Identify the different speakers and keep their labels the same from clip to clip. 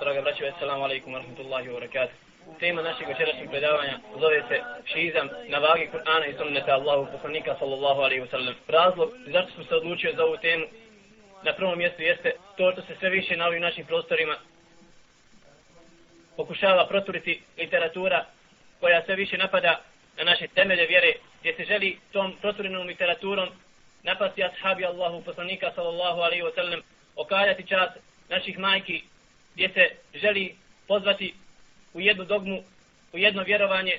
Speaker 1: Draga braćo, assalamu alaikum wa rahmatullahi wa barakatuh. Tema našeg večerašnjeg predavanja zove se šizam na vagi Kur'ana i sunneta Allahu poslanika sallallahu alaihi wa sallam. Razlog zašto smo se odlučio za ovu temu na prvom mjestu jeste to što se sve više na ovim našim prostorima pokušava proturiti literatura koja sve više napada na naše temelje vjere gdje se želi tom proturenom literaturom napasti ashabi Allahu poslanika sallallahu alaihi wa sallam okajati čas naših majki gdje se želi pozvati u jednu dogmu, u jedno vjerovanje,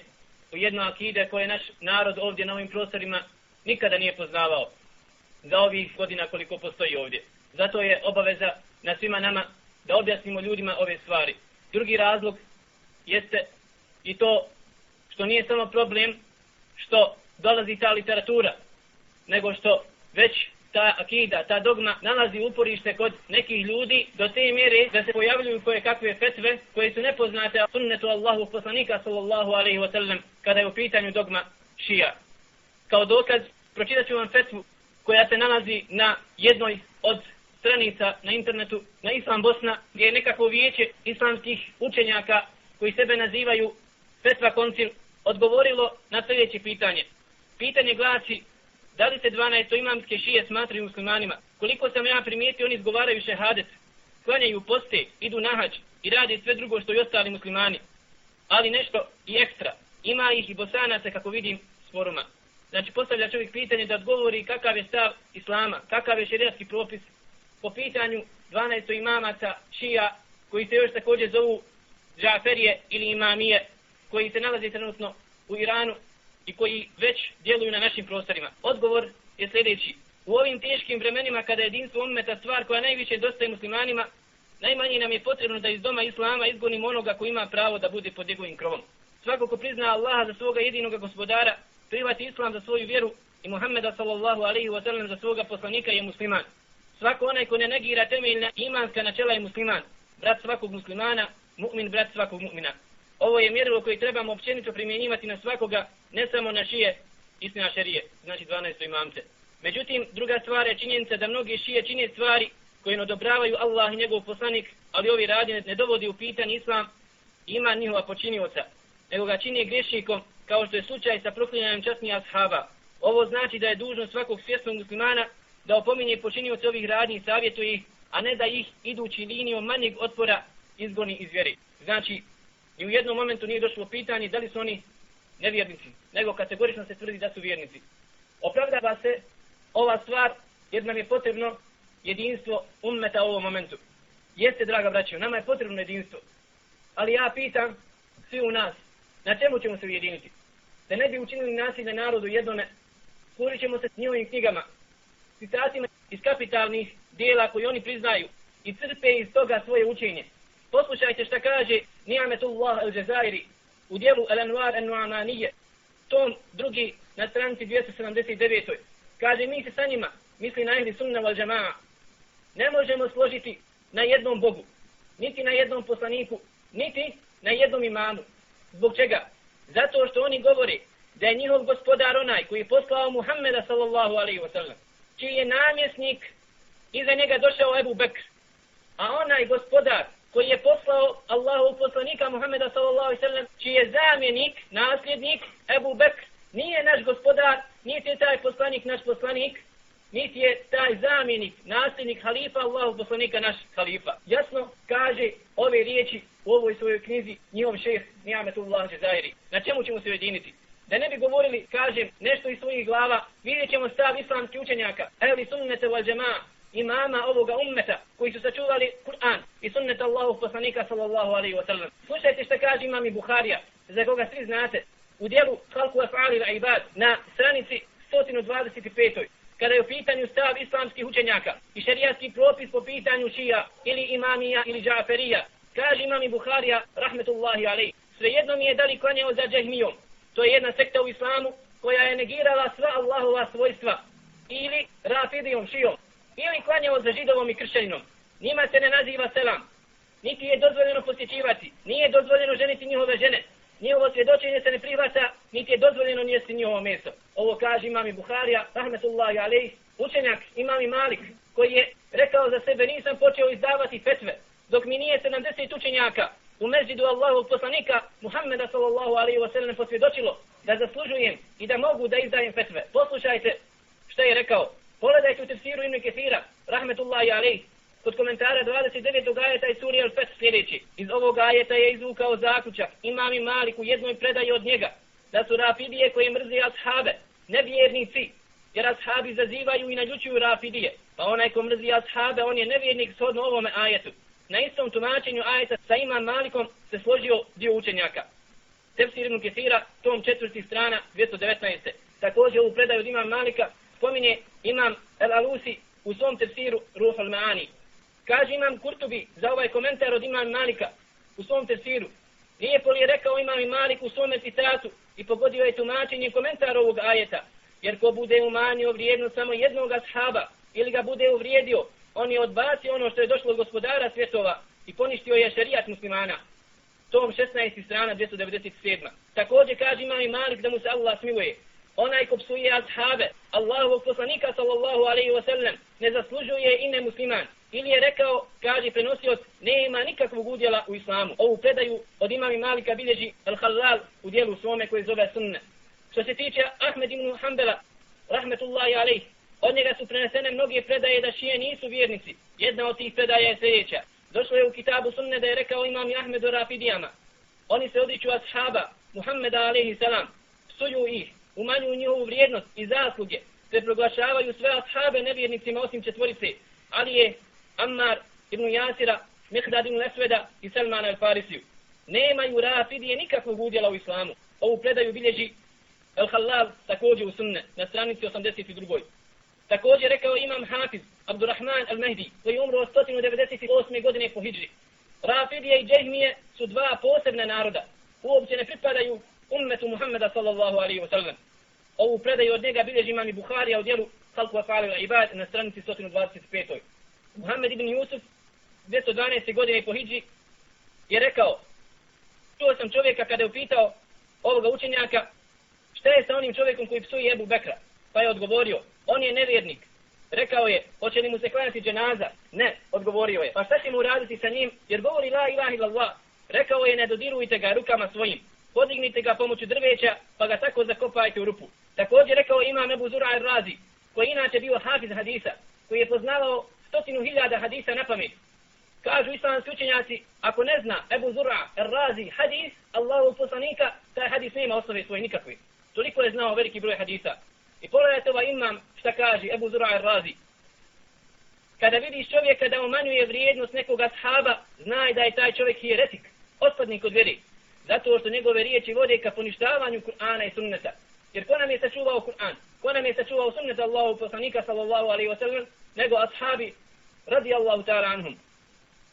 Speaker 1: u jedno akide koje naš narod ovdje na ovim prostorima nikada nije poznavao za ovih godina koliko postoji ovdje. Zato je obaveza na svima nama da objasnimo ljudima ove stvari. Drugi razlog jeste i to što nije samo problem što dolazi ta literatura, nego što već ta akida, ta dogma nalazi uporište kod nekih ljudi do te mjere da se pojavljuju koje kakve fetve koje su nepoznate sunnetu Allahu poslanika sallallahu alaihi wa sallam kada je u pitanju dogma šija. Kao dokaz pročitat ću vam fetvu koja se nalazi na jednoj od stranica na internetu na Islam Bosna gdje je nekako vijeće islamskih učenjaka koji sebe nazivaju fetva koncil odgovorilo na sljedeće pitanje. Pitanje glasi Da li se 12 imamske šije smatraju muslimanima? Koliko sam ja primijetio, oni izgovaraju šehadet, klanjaju poste, idu na hađ i radi sve drugo što i ostali muslimani. Ali nešto i ekstra. Ima ih i bosanaca, kako vidim, s foruma. Znači, postavlja čovjek pitanje da odgovori kakav je stav islama, kakav je šerijatski propis po pitanju 12 imamaca šija, koji se još također zovu džaferije ili imamije, koji se nalazi trenutno u Iranu i koji već djeluju na našim prostorima. Odgovor je sljedeći. U ovim teškim vremenima kada je jedinstvo ummeta stvar koja najviše dostaje muslimanima, najmanje nam je potrebno da iz doma Islama izgonimo onoga ko ima pravo da bude pod njegovim krovom. Svako ko prizna Allaha za svoga jedinog gospodara, privati Islam za svoju vjeru i Muhammeda sallallahu alaihi wa sallam za svoga poslanika je musliman. Svako onaj ko ne negira temeljna imanska načela je musliman. Brat svakog muslimana, mu'min brat svakog mu'mina. Ovo je mjerilo koje trebamo općenito primjenjivati na svakoga, ne samo na šije istina šerije, znači 12. imamce. Međutim, druga stvar je činjenica da mnogi šije čine stvari koje ne odobravaju Allah i njegov poslanik, ali ovi radi ne dovodi u pitanje islam ima njihova počinioca, nego ga čini grešnikom, kao što je slučaj sa proklinjanjem časnija ashaba. Ovo znači da je dužno svakog svjesnog muslimana da opominje počinioca ovih radnji i savjetuje ih, a ne da ih idući linijom manjeg otpora izgoni iz vjeri. Znači, I u jednom momentu nije došlo pitanje da li su oni nevjernici, nego kategorično se tvrdi da su vjernici. Opravdava se ova stvar jer nam je potrebno jedinstvo ummeta u ovom momentu. Jeste, draga braćo, nama je potrebno jedinstvo. Ali ja pitam svi u nas, na čemu ćemo se ujediniti? Da ne bi učinili nasilje narodu jednome, služit ćemo se s njihovim knjigama, citatima iz kapitalnih dijela koji oni priznaju i crpe iz toga svoje učenje. Poslušajte šta kaže Ni'ametullah al-Jazairi u dijelu Al-Anwar al-Nu'amanije, tom drugi na stranici 279. Kaže mi se sa njima, misli na ehli sunna wal jama'a, ne možemo složiti na jednom Bogu, niti na jednom poslaniku, niti na jednom imamu. Zbog čega? Zato što oni govore da je njihov gospodar onaj koji je poslao Muhammeda sallallahu alaihi wa sallam, čiji je namjesnik iza njega došao Ebu Bekr. A onaj gospodar koji je poslao Allahu poslanika Muhammeda sallallahu alejhi ve sellem, čiji je zamjenik, nasljednik Ebu Bekr, nije naš gospodar, niti je taj poslanik naš poslanik, niti je taj zamjenik, nasljednik halifa Allahu poslanika naš halifa. Jasno kaže ove riječi u ovoj svojoj knjizi njihov šeheh Nijametullah Jazairi. Na čemu ćemo se ujediniti? Da ne bi govorili, kažem, nešto iz svojih glava, vidjet ćemo stav islamskih učenjaka, ehli sunnete wal džema'a, imama ovoga ummeta koji su sačuvali Kur'an i sunnet Allahu poslanika sallallahu alaihi wa sallam. Slušajte što kaže imam i Buharija, za koga svi znate, u dijelu Halku Afali la Ibad na stranici 125. Kada je u pitanju stav islamskih učenjaka i šarijatski propis po pitanju šija ili imamija ili džaferija, kaže imam i Buharija, rahmetullahi alaihi, svejedno mi je da li klanjao za džehmijom, To je jedna sekta u islamu koja je negirala sva Allahova svojstva ili rafidijom šijom ili klanjao za židovom i kršćaninom. Njima se ne naziva selam. Niti je dozvoljeno posjećivati. Nije dozvoljeno ženiti njihove žene. Njihovo svjedočenje se ne prihvata, niti je dozvoljeno njesti njihovo mjesto. Ovo kaže imam i Buharija, rahmetullahi alejhi, učenjak imam i Malik, koji je rekao za sebe nisam počeo izdavati fetve dok mi nije 70 učenjaka u mezidu Allahovog poslanika Muhammeda sallallahu alaihi wa sallam posvjedočilo da zaslužujem i da mogu da izdajem fetve. Poslušajte što je rekao. Pogledajte u tefsiru Ibn Kesira, rahmetullahi alaih, kod komentara 29. ajeta i suri Al-Fat sljedeći. Iz ovog ajeta je izvukao zaključak imam i malik u jednoj predaji od njega da su rafidije koje mrzi ashabe, nevjernici, jer ashabi zazivaju i nađučuju rafidije. Pa onaj ko mrzi ashabe, on je nevjernik shodno ovome ajetu. Na istom tumačenju ajeta sa imam malikom se složio dio učenjaka. Tefsir ibn Kesira, tom četvrti strana, 219. Također u predaju od imam malika spominje imam El Alusi u svom tefsiru Ruh al-Maani. Kaže imam Kurtubi za ovaj komentar od imam malika u svom tefsiru. Lijepo li je rekao imam malik u svom citatu i pogodio je tumačenje komentar ovog ajeta. Jer ko bude umanio vrijednost samo jednog ashaba ili ga bude uvrijedio, on je odbacio ono što je došlo od gospodara svjetova i poništio je šerijat muslimana. Tom 16. strana 297. Također kaže imam malik da mu se Allah smiluje. Onaj ko psuje ashabe, Allahovog poslanika sallallahu alaihi wa sallam, ne zaslužuje i ne musliman. Ili je rekao, kaže prenosioc, nema nikakvog udjela u islamu. Ovu predaju od imami Malika bilježi Al-Halal u dijelu svome koje zove sunne. Što se tiče Ahmed ibn Hanbala, rahmetullahi alaih, od njega su prenesene mnoge predaje da šije nisu vjernici. Jedna od tih predaja je sljedeća. Došlo je u kitabu sunne da je rekao imam Ahmed Rafidijama. Oni se odliču ashaba, Muhammeda alaihi salam, psuju ih, umanjuju njihovu vrijednost i zasluge, te proglašavaju sve ashabe nevjernicima osim četvorice, ali je Ammar ibn Jasira, Mihdad ibn Lesveda i Salman al-Farisiju. Nemaju Rafidije nikakvog udjela u islamu. Ovu predaju bilježi Al-Halal također u sunne na stranici 82. Također rekao imam Hafiz Abdurrahman al-Mehdi koji umro 198. godine po Hidži. Rafidije i Džehmije su dva posebna naroda. Uopće ne pripadaju ummetu Muhammeda sallallahu alaihi wa sallam. Ovu predaju od njega bilježi imam i Buharija u dijelu Salku Afali wa Ibad na stranici 125. Muhammed ibn Yusuf 212. godine po Hidži je rekao čuo sam čovjeka kada je upitao ovoga učenjaka šta je sa onim čovjekom koji psuje Ebu Bekra pa je odgovorio on je nevjernik rekao je hoće li mu se klanjati dženaza ne odgovorio je pa šta će mu raditi sa njim jer govori la ilaha illallah rekao je ne dodirujte ga rukama svojim podignite ga pomoću drveća pa ga tako zakopajte u rupu također rekao imam Ebu Zura al-Razi koji inače bio hafiz hadisa koji je poznavao stotinu hiljada hadisa na pamet. Kažu islamski učenjaci, ako ne zna Ebu Zura, Razi, hadis, Allahu poslanika, taj hadis nema osnove svoje nikakve. Toliko je znao veliki broj hadisa. I pogledajte ovaj imam šta kaže Ebu Zura, Razi. Kada vidiš čovjeka da umanjuje vrijednost nekoga sahaba, znaj da je taj čovjek hijeretik, otpadnik od vjeri. Zato što njegove riječi vode ka poništavanju Kur'ana i sunneta. Jer ko nam je sačuvao Kur'an? Ko nam je sačuvao sunnet Allahu poslanika sallallahu alaihi wa sallam? Nego ashabi radijallahu ta'ala anhum.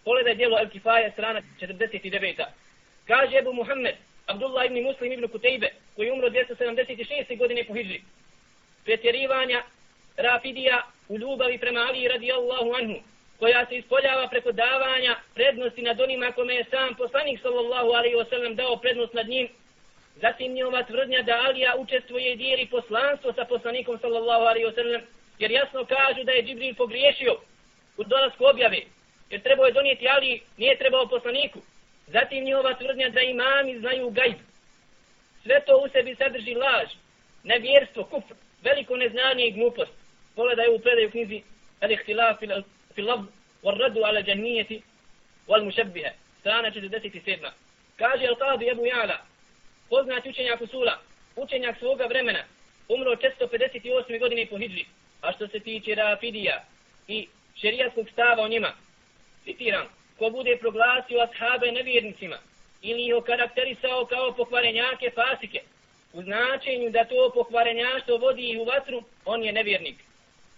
Speaker 1: Pogledaj dijelo El Kifaje, strana 49. Kaže Ebu Muhammed, Abdullah ibn Muslim ibn Kutejbe, koji umro 276. godine po hijri. Pretjerivanja Rafidija u ljubavi prema Ali radijallahu anhu, koja se ispoljava preko davanja prednosti nad onima kome je sam poslanik sallallahu alaihi wa sallam dao prednost nad njim, Zatim njova tvrdnja da Alija učestvuje i dijeli poslanstvo sa poslanikom sallallahu alaihi wa sallam, jer jasno kažu da je Džibril pogriješio u dolasku objave, jer trebao je donijeti Ali, nije trebao poslaniku. Zatim njihova tvrdnja da imami znaju gajb. Sve to u sebi sadrži laž, nevjerstvo, kufr, veliko neznanje i glupost. Pogledaj u predaju knjizi Al-Ihtilaf fil lab wal radu ala džannijeti wal mušabbihe. Strana 47. Kaže Al-Qadi Ebu Jala, poznat učenjak Usula, učenjak svoga vremena, umro 458. godine po Hidži. A što se tiče Rafidija i šerijatskog stava o njima, citiram, ko bude proglasio ashabe nevjernicima ili ih okarakterisao kao pokvarenjake fasike, u značenju da to pokvarenjaštvo vodi ih u vatru, on je nevjernik.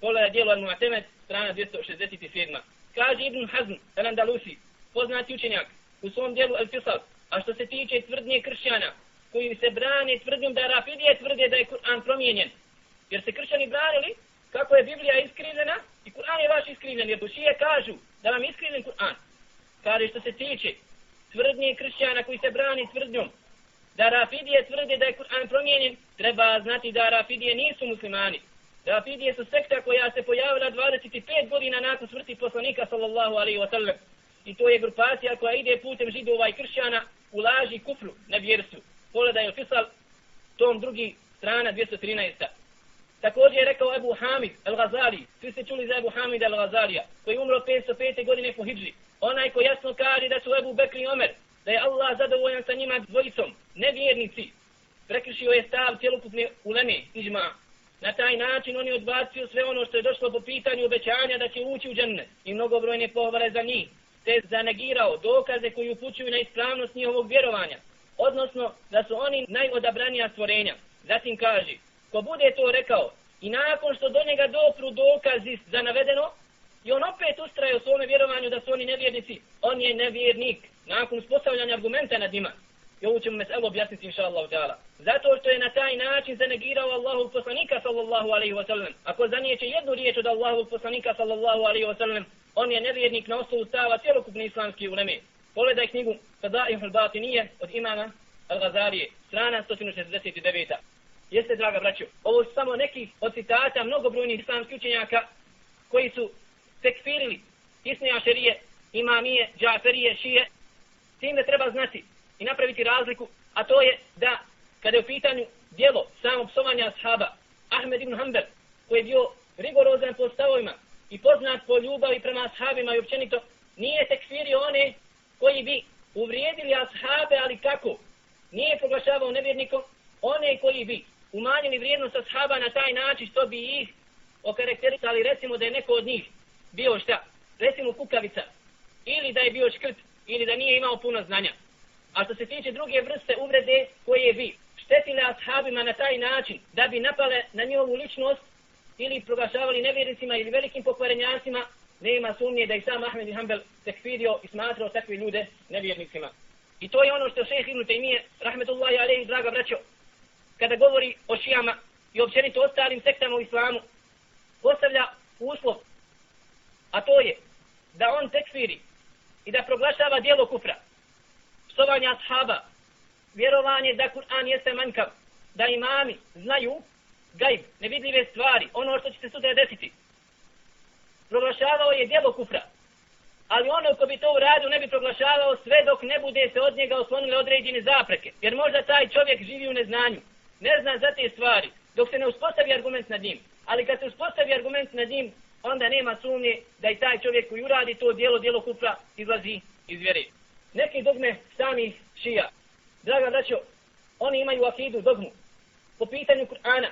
Speaker 1: Pogledaj dijelo Al-Mu'temed, strana 267. Kaže Ibn Hazm, El-Andalusi, poznati učenjak, u svom dijelu El-Fisal, a što se tiče tvrdnje kršćana, koji se brane tvrdnjom da Rafidije tvrde da je Kur'an promijenjen. Jer se kršćani branili kako je Biblija iskrivljena i Kur'an je vaš iskrivljen. Jer dušije kažu da vam iskrivljen Kur'an. Kaže što se tiče tvrdnje kršćana koji se brani tvrdnjom da Rafidije tvrde da je Kur'an promijenjen, treba znati da Rafidije nisu muslimani. Rafidije su sekta koja se pojavila 25 godina nakon smrti poslanika sallallahu alaihi wa sallam. i to je grupacija koja ide putem židova i kršćana u laži kufru na vjerstvu. Pogledaj je Fisal, tom drugi strana 213. Također je rekao Ebu Hamid al-Ghazali, svi ste čuli za Ebu Hamid al-Ghazalija, koji je umro 505. godine po Hidži. Onaj ko jasno kaže da su Ebu Bekri i Omer, da je Allah zadovoljan sa njima dvojicom, nevjernici, prekršio je stav cjelokupne uleme, iđma. Na taj način oni odbacio sve ono što je došlo po pitanju obećanja da će ući u džennet i mnogobrojne pohvale za njih, te zanegirao dokaze koji upućuju na ispravnost njihovog vjerovanja, odnosno da su oni najodabranija stvorenja. Zatim kaže, ko bude to rekao i nakon što do njega dopru dokazi za navedeno, i on opet ustraje u svome vjerovanju da su oni nevjernici, on je nevjernik nakon uspostavljanja argumenta nad njima. I ovu ćemo meselu objasniti inša Allah ta'ala. Zato što je na taj način zanegirao Allahu poslanika sallallahu alaihi wa sallam. Ako zanijeće jednu riječ od Allahu poslanika sallallahu alaihi wa sallam, on je nevjernik na osnovu stava cjelokupne islamske uleme. Pogledaj knjigu Fadaihul Batinije od imama Al-Ghazalije, strana 169. Jeste, draga braćo, ovo su samo neki od citata mnogobrojnih islamskih učenjaka koji su tekfirili Isnija šerije, imamije, džaferije, šije. Tim da treba znati i napraviti razliku, a to je da kada je u pitanju dijelo samog psovanja ashaba, Ahmed ibn Hanbel, koji je bio rigorozan po stavovima i poznat po ljubavi prema ashabima i općenito, nije tekfirio one koji bi uvrijedili ashabe, ali kako? Nije proglašavao nevjernikom one koji bi umanjili vrijednost ashaba na taj način što bi ih okarakterisali, recimo da je neko od njih bio šta? Recimo kukavica. Ili da je bio škrt, ili da nije imao puno znanja. A što se tiče druge vrste uvrede koje bi štetile ashabima na taj način da bi napale na njihovu ličnost ili proglašavali nevjernicima ili velikim pokvarenjacima, nema sumnje da i sam Ahmed i Hanbel tekfirio i smatrao takve ljude nevjernicima. I to je ono što šeheh Ibn Taymiye, rahmetullahi alaihi, draga braćo, kada govori o šijama i općenito ostalim sektama u islamu, postavlja uslov, a to je da on tekfiri i da proglašava dijelo kufra, psovanje ashaba, vjerovanje da Kur'an jeste manjkav, da imami znaju gajb, nevidljive stvari, ono što će se sutra desiti. Proglašavao je djelo kufra, ali ono ko bi to uradio ne bi proglašavao sve dok ne bude se od njega oslonile određene zapreke, jer možda taj čovjek živi u neznanju, ne zna za te stvari, dok se ne uspostavi argument nad njim. Ali kad se uspostavi argument nad njim, onda nema sumnje da i taj čovjek koji uradi to djelo, djelo kufra, izlazi iz vjere. Neki dogme samih šija. Draga braćo, oni imaju akidu dogmu po pitanju Kur'ana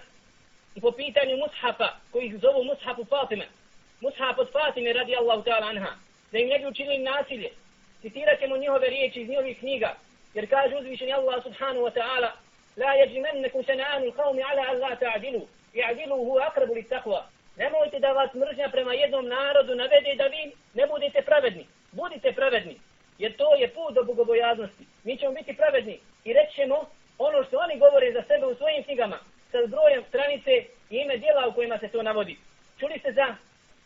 Speaker 1: i po pitanju mushafa koji ih zovu mushafu Fatime. Mushaf od Fatime radi Allahu ta'ala anha. Da im ne bi učinili nasilje. Citirat ćemo njihove riječi iz njihovih knjiga. Jer kaže uzvišeni Allah subhanahu wa ta'ala La jeđimennekum sena'anu qavmi ala Allah ta'adilu. I'adilu hu akrabu li takva. Nemojte da vas mržnja prema jednom narodu navede da vi ne budete pravedni. Budite pravedni jer to je put do bogobojaznosti. Mi ćemo biti pravedni i rećemo ono što oni govore za sebe u svojim knjigama sa brojem stranice i ime dijela u kojima se to navodi. Čuli ste za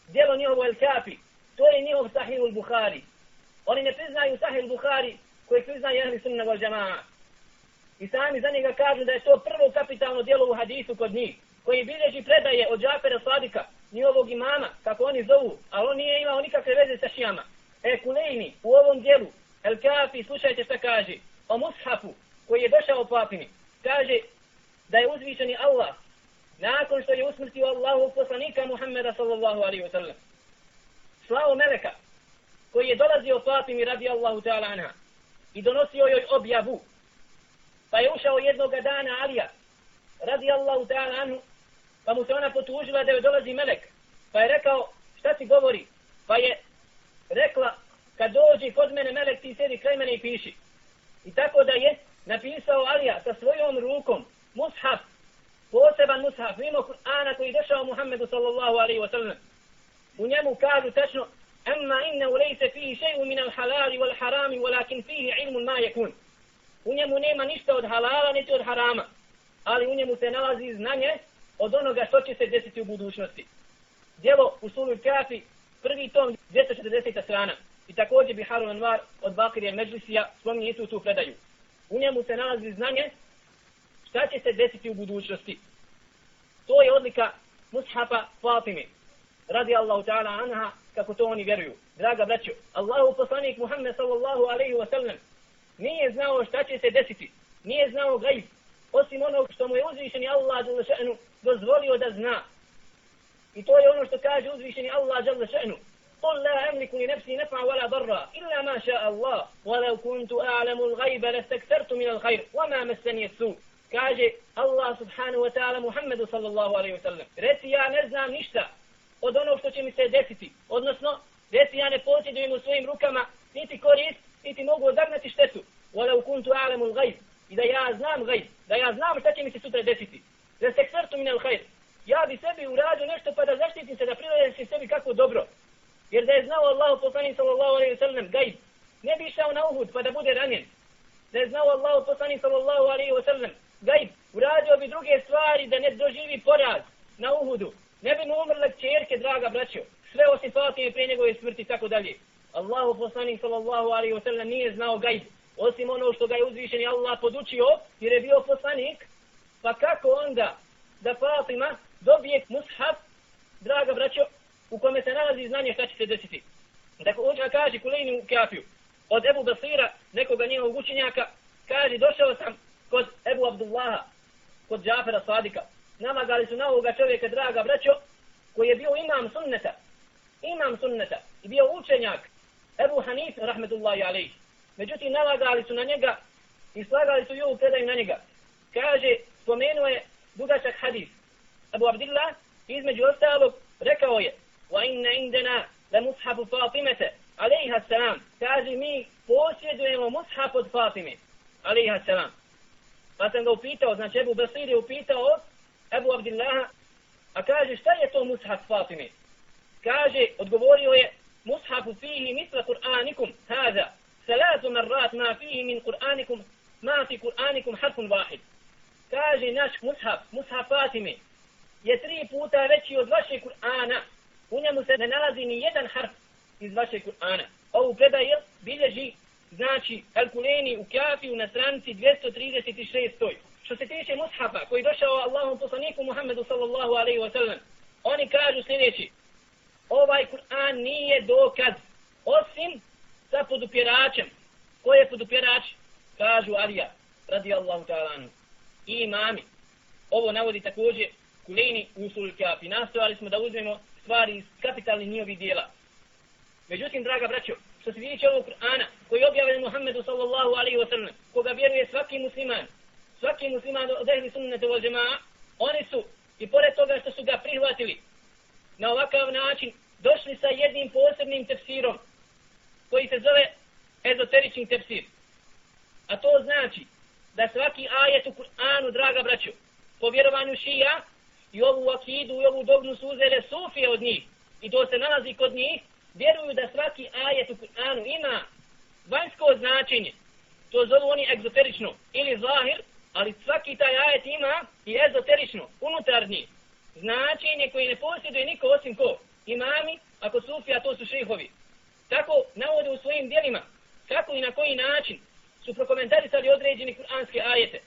Speaker 1: dijelo njihovo El Kapi, to je njihov Sahih Buhari. Oni ne priznaju Sahih Buhari koji priznaju Jahli Sunna wal Jama'a. I sami za njega kažu da je to prvo kapitalno dijelo u hadisu kod njih, koji bilježi predaje od Džapera Sadika, njihovog imama, kako oni zovu, ali on nije imao nikakve veze sa šijama. E Kulejni u ovom dijelu, El Kafi, slušajte šta kaže, o Mushafu koji je došao po kaže da je uzvišeni Allah nakon što je usmrtio Allahu poslanika Muhammeda sallallahu alaihi wa sallam. Slavo Meleka koji je dolazio po radi Allahu ta'ala anha i donosio joj objavu. Pa je ušao jednog dana Alija radi Allahu ta'ala anhu pa mu se ona potužila da joj dolazi Melek. Pa je rekao šta ti govori? Pa je rekla, kad dođi kod mene melek, ti sedi kraj mene i piši. I tako da je napisao Alija sa svojom rukom, mushaf, poseban mushaf, mimo Kur'ana koji došao Muhammedu sallallahu alaihi wa sallam. U njemu kažu tačno, Amma inne u lejse fihi šeju min al halali wal harami, walakin fihi ilmun ma yakun. U njemu nema ništa od halala, niti od harama. Ali u njemu se nalazi znanje od onoga što će se desiti u budućnosti. Djelo u sulu kafi prvi tom 240. strana. I također Biharu Anwar od Bakirije Međlisija spominje istu tu predaju. U njemu se nalazi znanje šta će se desiti u budućnosti. To je odlika Mushafa Fatime. Radi Allahu ta'ala anha kako to oni vjeruju. Draga braćo, Allahu poslanik Muhammed sallallahu alaihi wa sallam nije znao šta će se desiti. Nije znao gajb. Osim onog što mu je uzvišeni Allah dozvolio da zna. I to je ono što kaže uzvišeni Allah jalla še'nu. قل لا أملك لنفسي نفعا ولا ضرا إلا ما شاء الله ولو كنت أعلم الغيب لاستكثرت من الخير وما مسني السوء kaže Allah subhanahu wa ta'ala Muhammedu sallallahu alaihi wa sallam. Reci ja ne znam ništa od onog što će mi se desiti. Odnosno, reci ja ne posjedujem u svojim rukama niti korist, niti mogu odagnati štetu. Walau kuntu a'lamul gajb. I da ja znam gajb. Da ja znam šta će mi se sutra desiti. Da se kvrtu minel hajr. Ja bi sebi uradio nešto pa da zaštitim se, da priladim sebi kako dobro. Jer da je znao Allah poslanik sallallahu alaihi wa sallam gajb. Ne bi išao na Uhud pa da bude ranjen. Da je znao Allah poslanik sallallahu alaihi wa sallam gajb. Uradio bi druge stvari da ne doživi poraz na Uhudu. Ne bi mu umrle čerke, draga braćo. Sve osim Fatime prije njegove smrti, tako dalje. Allahu poslanik sallallahu alaihi wa sallam nije znao gajb. Osim ono što ga je uzvišeni Allah podučio, jer je bio poslanik. Pa kako onda da Fatima dobije mushaf, draga braćo, u kome se nalazi znanje šta će se desiti. Dakle, on kaže kulejni u kafiju, od Ebu Basira, nekoga njegovog učenjaka, kaže, došao sam kod Ebu Abdullaha, kod Džafera Sadika. Namagali su na ovoga čovjeka, draga braćo, koji je bio imam sunneta, imam sunneta, i bio učenjak Ebu Hanif, rahmetullahi alaih. Međutim, nalagali su na njega i slagali su ju predaju na njega. Kaže, spomenuo je dugačak hadis. Ebu Abdillah, između ostalog, rekao je, وإن عندنا لمصحف فاطمة عليها السلام kaže mi posjedujemo mushaf od Fatime alaiha salam pa sam ga upitao znači Ebu Basir je upitao Ebu Abdillaha a kaže šta je to mushaf Fatime kaže odgovorio je mushafu fihi misla Kur'anikum hada ثلاث مرات ما فيه من قرآنكم ما في قرآنكم حرف واحد kaže naš mushaf mushaf Fatime je tri puta veći od vašeg Kur'ana u njemu se ne nalazi ni jedan harf iz vašeg Kur'ana. Ovu predaju bilježi, znači, Al-Kuleni u Kafiju na stranici 236. Što se tiče mushafa koji došao Allahom poslaniku Muhammedu sallallahu alaihi wa sallam, oni kažu sljedeći, ovaj Kur'an nije dokaz osim sa podupjeračem. Ko je podupjerač? Kažu Alija, radi Allahu ta'ala I imami. Ovo navodi također Kuleni Usul Kafi. Nastojali smo da uzmemo stvari iz kapitalnih njihovih dijela. Međutim, draga braćo, što se tiče ovog Kur'ana, koji je objavljen Muhammedu sallallahu alaihi wa sallam, koga vjeruje svaki musliman, svaki musliman od ehli sunnete vol džema'a, oni su, i pored toga što su ga prihvatili, na ovakav način, došli sa jednim posebnim tefsirom, koji se zove ezoterični tefsir. A to znači, da svaki ajet u Kur'anu, draga braćo, po vjerovanju šija, i ovu akidu i ovu dogmu su uzele sufije od njih i to se nalazi kod njih, vjeruju da svaki ajet u Kur'anu ima vanjsko značenje. To zovu oni egzoterično ili zahir, ali svaki taj ajet ima i ezoterično, unutarnji značenje koje ne posjeduje niko osim ko? Imami, ako sufija, to su šehovi. Tako navode u svojim dijelima kako i na koji način su prokomentarisali određeni kur'anske ajete.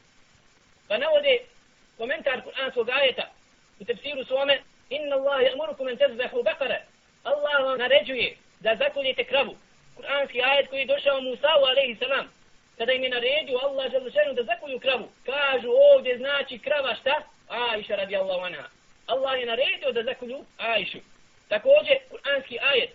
Speaker 1: Pa navode komentar kur'anskog ajeta u tefsiru svome inna Allah ya'murukum an tazbahu baqara Allah vam naređuje da zakoljete kravu Kur'anski ajet koji je došao Musa alejhi salam kada im je naredio Allah dželle da zakolju kravu kažu ovdje znači krava šta Aisha radijallahu anha Allah je naredio da zakolju Aishu takođe Kur'anski ajet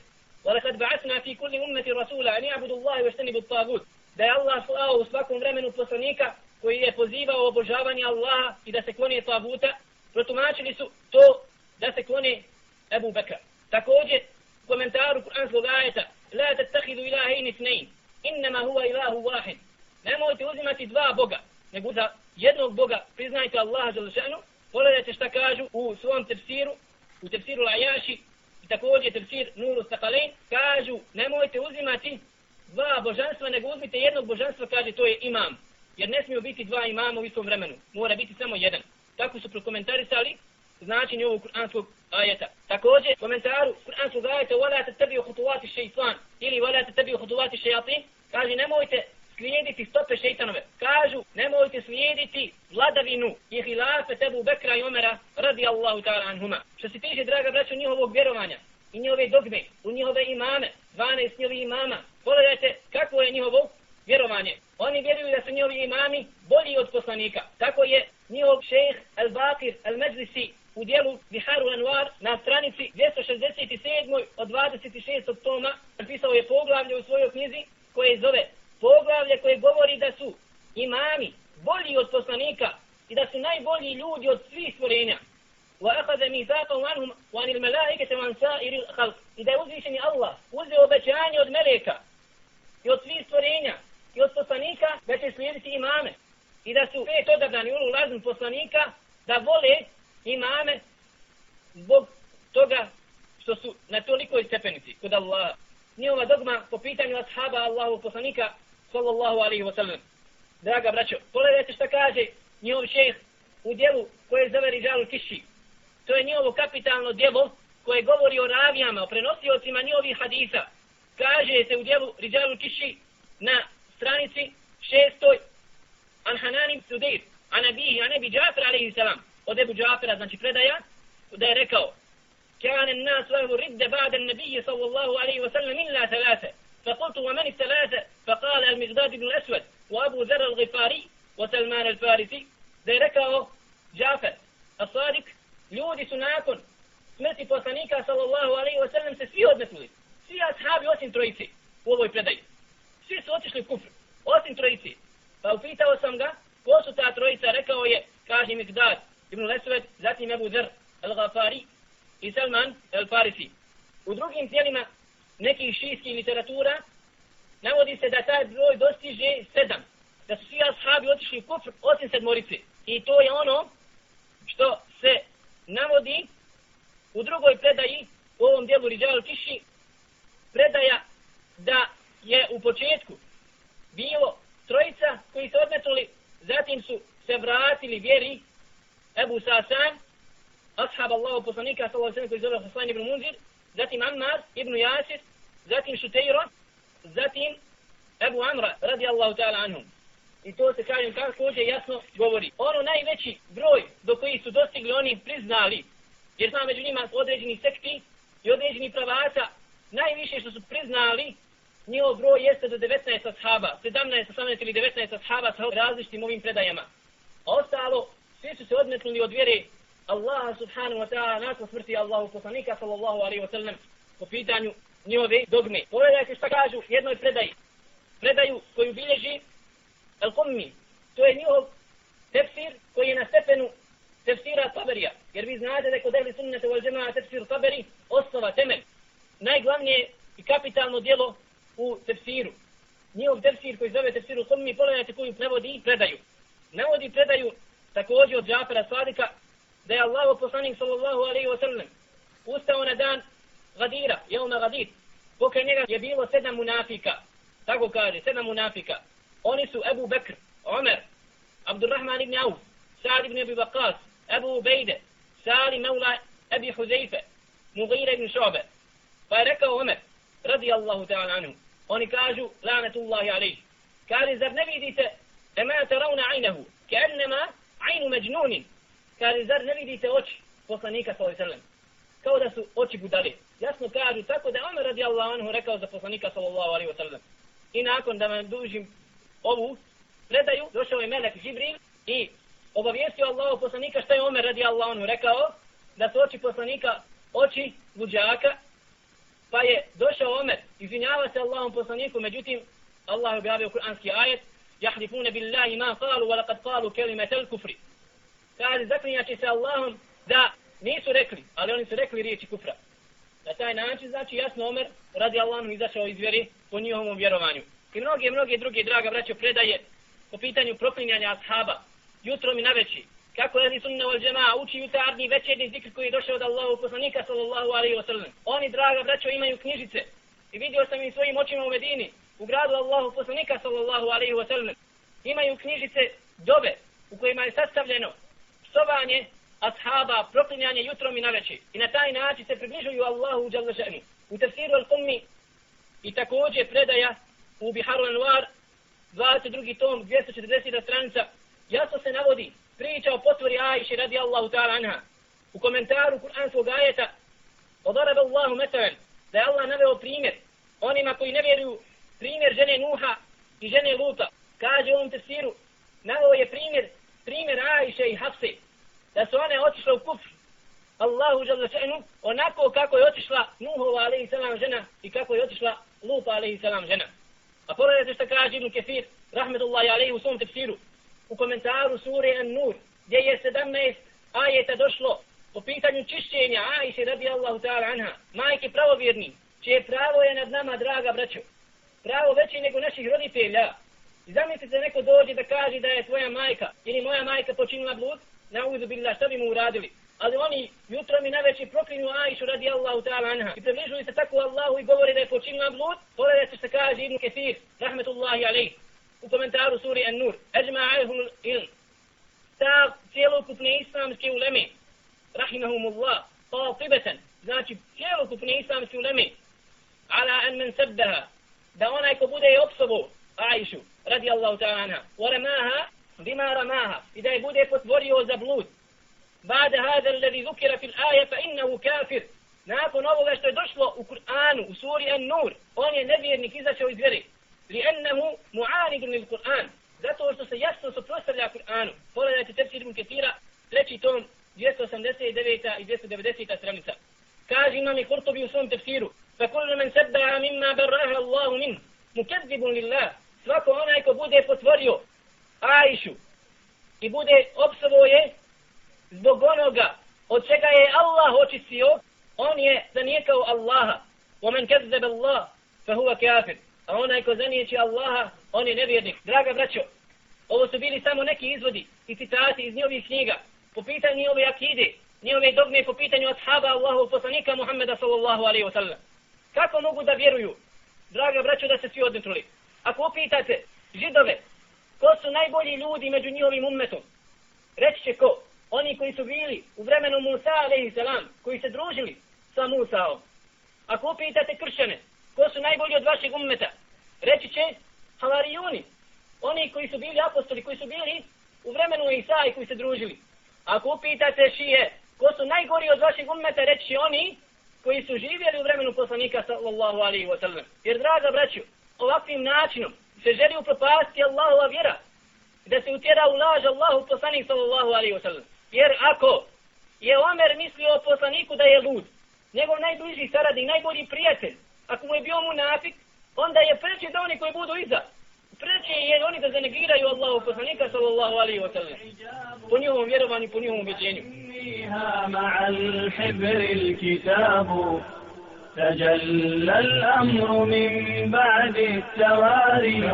Speaker 1: ولقد بعثنا في كل أمة رسولا أن يعبدوا الله واجتنبوا الطاغوت da je Allah slao u svakom vremenu poslanika koji je pozivao obožavanje Allaha i da se klonije tabuta protumačili su to da se klone Ebu Bekra. Također, u komentaru Kur'anskog ajeta, la tattahidu ilahin isnein, innama huwa ilahu wahid. Nemojte uzimati dva Boga, nego za jednog Boga priznajte Allaha za. Pogledajte šta kažu u svom tefsiru, u tefsiru Lajaši, i također tefsir Nuru Stakalein, kažu nemojte uzimati dva božanstva, nego uzmite jednog božanstva, kaže to je imam. Jer ne smiju biti dva imama u istom vremenu. Mora biti samo jedan tako su prokomentarisali značenje ovog kuranskog ajeta. Također, komentaru kuranskog ajeta وَلَا تَتَبِيُ خُطُوَاتِ الشَّيْطَانِ ili وَلَا تَتَبِيُ خُطُوَاتِ الشَّيَاطِينِ kaže nemojte slijediti stope šeitanove. Kažu, nemojte slijediti vladavinu i hilafe tebu Bekra i Omera radi Allahu ta'ala anhuma. Što se tiče, draga braćo, njihovog vjerovanja, i njihove dogme, u njihove imame, 12 njihovi imama. Pogledajte kako je njihovo vjerovanje. Oni vjeruju da su njihovi imami bolji od poslanika. Tako je njihov šejh Al-Bakir Al-Majlisi u dijelu Biharu Anwar na stranici 267. od 26. toma napisao je poglavlje u svojoj knjizi koje zove poglavlje koje govori da su imami bolji od poslanika i da su najbolji ljudi od svih stvorenja. وأخذ ميثاقا عنهم وعن الملائكة وعن سائر الخلق إذا uzvišeni Allah uzeo obećanje od meleka i od svih stvorenja i od poslanika da će slijediti imame i da su pet odabrani ulu lazim poslanika da vole imame zbog toga što su na tolikoj stepenici kod Allaha. ova dogma po pitanju ashaba Allahu poslanika sallallahu alaihi wa sallam. Draga braćo, pogledajte šta kaže njihov šejh u dijelu koje zove Rijalu Kiši. To je njihovo kapitalno djelo koje govori o ravijama, o prenosiocima njihovih hadisa. Kaže se u dijelu Rizalu Kiši na stranici šestoj An Hananim Sudir, an Abihi, an Ebi Džafir alaihi salam, od Ebu Džafira, znači predaja, da je rekao كان الناس له رد بعد النبي صلى الله عليه وسلم إلا ثلاثة فقلت ومن الثلاثة فقال المغداد بن الأسود وأبو ذر الغفاري وسلمان الفارسي ذلك جافر الصادق ljudi su nakon smrti poslanika sallallahu alaihi wa sallam se svi odmetnuli. Svi ashabi osim trojici u ovoj predaji. Svi su otišli u kufr, osim trojici. Pa upitao sam ga, ko su ta trojica, rekao je, kaže Mikdad, Ibn Lesved, zatim Ebu Zer, El-Ghafari i Salman El-Farisi. U drugim tijelima nekih šijskih literatura navodi se da taj broj dostiže sedam. Da su svi ashabi otišli u kufr osim sedmorice. I to je ono što se navodi u drugoj predaji u ovom dijelu Rijal Kiši predaja da je u početku bilo trojica koji se odmetnuli, zatim su se vratili vjeri Ebu Sasan, ashab Allahu poslanika sallallahu alejhi ve koji zove Hasan ibn Munzir, zatim Ammar ibn Yasir, zatim Šutejro, zatim Ebu Amra radijallahu ta'ala anhum. I to se kažem kako ovdje jasno govori. Ono najveći broj do koji su dostigli oni priznali, jer sam među njima određeni sekti i određeni pravaca, najviše što su priznali, njihov broj jeste do 19 ashaba, 17, 18 ili 19 ashaba sa različitim ovim predajama. A ostalo, svi su se odmetnuli od vjere Allaha subhanahu wa ta'ala nakon smrti Allahu poslanika sallallahu alaihi wa sallam po pitanju njihove dogme. Pogledajte šta kažu jednoj predaji. Predaju koju bilježi Al-Qummi, to je njihov tefsir koji je na stepenu tefsira Taberija. Jer vi znate da kod ehli sunnete wal džema'a tefsir Taberi osnova, temelj. Najglavnije i kapitalno dijelo u tefsiru. Njihov tefsir koji zove tefsiru Al-Qummi, pogledajte koju prevodi i predaju. Navodi predaju također od Džafera Sadika da je Allah poslanik sallallahu alaihi wa sallam ustao na dan Gadira, jeuma Gadir. Pokraj njega je bilo sedam munafika. Tako kaže, sedam munafika. Oni su Ebu Bekr, Omer, Abdurrahman ibn Auf, Sa'd ibn Abi Waqas, Ebu Ubejde, Sali Mevla Ebi Huzeyfe, Mughira ibn Šobe. Pa je rekao Omer, radi Allahu ta'ala anhu, oni kažu, lanetullahi alaih. Kaže, zar ne vidite, ema taravna ajnehu, ke ennema ajnu međnunin. Kaže, zar ne vidite oči poslanika sallallahu sallam? Kao da su oči budale. Jasno kažu, tako da Omer radi Allahu anhu rekao za poslanika sallallahu alaihi wa sallam. I nakon da vam dužim ovu predaju, došao je Melek Žibril i obavijestio Allahu poslanika što je Omer radi Allahu rekao, da su oči poslanika oči luđaka, pa je došao Omer, izvinjava se Allahom poslaniku, međutim, Allah objavio kuranski ajet, jahlifune billahi ma qalu, wa laqad qalu kelimetel kufri. Kaže, zaklinjači se Allahom da nisu rekli, ali oni su rekli riječi kufra. Na taj način, znači, jasno Omer, radi Allahom, izašao iz vjeri po njihovom vjerovanju i mnoge, mnoge druge, draga braćo, predaje po pitanju proklinjanja ashaba, jutrom i naveći, kako je sunna wal džema uči jutarnji večerni zikr koji je došao od Allahu poslanika sallallahu alaihi wa sallam. Oni, draga braćo, imaju knjižice i vidio sam ih svojim očima u Medini, u gradu Allahu poslanika sallallahu alaihi wa sallam. Imaju knjižice dobe u kojima je sastavljeno psovanje ashaba, proklinjanje jutrom i naveći. I na taj način se približuju Allahu u. U tefsiru al-Qummi i također predaja u Biharu Anwar, 22. tom, 240. stranica, jasno se navodi priča o potvori Ajše radi Allahu ta'ala anha. U komentaru Kur'anskog ajeta Odarab Allahu metalen, da je Allah naveo primjer onima koji ne vjeruju primjer žene Nuha i žene Luta. Kaže u ovom tefsiru, naveo je primjer, primjer Aisha i Hafse, da su one otišle u kufr Allahu žele še'nu, onako kako je otišla Nuhova alaihi salam žena i kako je otišla Lupa alaihi salam žena. A pogledajte što kaže Ibn Kefir, rahmetullahi alaihi u svom tefsiru, u komentaru sure An-Nur, gdje je 17 ajeta došlo po pitanju čišćenja Aisha radijallahu ta'ala anha, majke pravovjerni, čije pravo je nad nama, draga braćo, pravo veće nego naših roditelja. I zamislite neko dođe da kaže da je tvoja majka ili moja majka počinila blud, na uzu billah, šta bi mu uradili? Ali oni jutro mi najveći proklinju Aishu radi Allahu ta'ala anha. I približuju se tako Allahu i govori da je počinila blud. Pogledajte što kaže Ibn Kathir, rahmetullahi alaih, وكومنتار سوري النور. أجمع عليهم العلم. ساق تيلو كتني إسلام كي ولمي رحمهم الله. قاطبة ذات تيلو كتني إسلام كي ولمي على أن من سبها دوانا يكبودا يبصبو عائشة رضي الله تعالى عنها. ورماها. بما رماها. إذا يبودا يفتبوريو زبلوت بعد هذا الذي ذكر في الآية فإنه كافر. nakon ovoga što je došlo u Kur'anu, u suri An-Nur, on je nevjernik izašao iz vjere. Li'ennehu mu'anidun il Kur'an. Zato što se jasno suprostavlja Kur'anu. Pogledajte tefsir Ibn Ketira, treći tom, 289. i 290. stranica. Kaže imam i Kurtobi u svom tefsiru, fa kullu men sebba'a mimma barraha Allahu min, mukadzibun lillah. Svako onaj ko bude potvorio Aishu i bude opsavo je zbog onoga od čega je Allah očistio, on je zanijekao Allaha. ومن كذب الله فهو كافر. A onaj ko zanijeći Allaha, on je nevjernik. Draga braćo, ovo su bili samo neki izvodi i citati iz njihovih knjiga po pitanju njihove akide, njihove dogme po pitanju ashaba Allahu poslanika Muhammeda sallallahu alaihi wa sallam. Kako mogu da vjeruju, draga braćo, da se svi odnetruli? Ako upitate židove, ko su najbolji ljudi među njihovim ummetom, reći će ko? oni koji su bili u vremenu Musa alaihi salam, koji se družili sa Musaom. Ako upitate kršćane, ko su najbolji od vašeg ummeta, reći će havarijuni, oni koji su bili apostoli, koji su bili u vremenu Isa i koji se družili. Ako upitate šije, ko su najgori od vašeg ummeta, reći će oni koji su živjeli u vremenu poslanika sallallahu alaihi wa sallam. Jer, draga braću, ovakvim načinom se želi upropasti Allahova vjera, da se utjera u laž Allahu poslanik sallallahu alaihi wa sallam. Jer ako je Omer mislio o poslaniku da je lud, njegov najbliži saradnik, najbolji prijatelj, ako mu je bio mu nafik, onda je preće da oni koji budu iza. Preće je oni da zanegiraju Allahu poslanika sallallahu alaihi wa sallam. Po njihovom vjerovanju, po njihovom ubjeđenju. تجلى الأمر من بعد التواري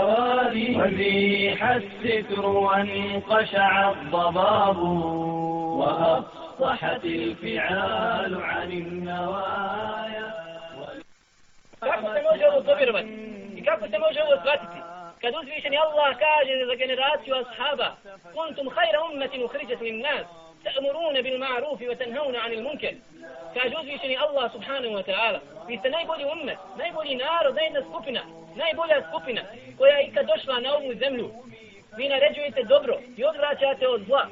Speaker 1: وزيح الستر وانقشع الضباب وأفصحت الفعال عن se može ovo povjerovati? I kako se može ovo shvatiti? Kad uzvišeni Allah kaže za generaciju ashaba Kuntum hajra ummetin uhriđat min nas ta'muruna bil ma'rufi wa tanhauna anil munker Kaže uzvišeni Allah subhanahu wa ta'ala Vi ste najbolji ummet, najbolji narod, najjedna skupina Najbolja skupina koja je ikad došla na ovu zemlju Vi naređujete dobro i odvraćate od zla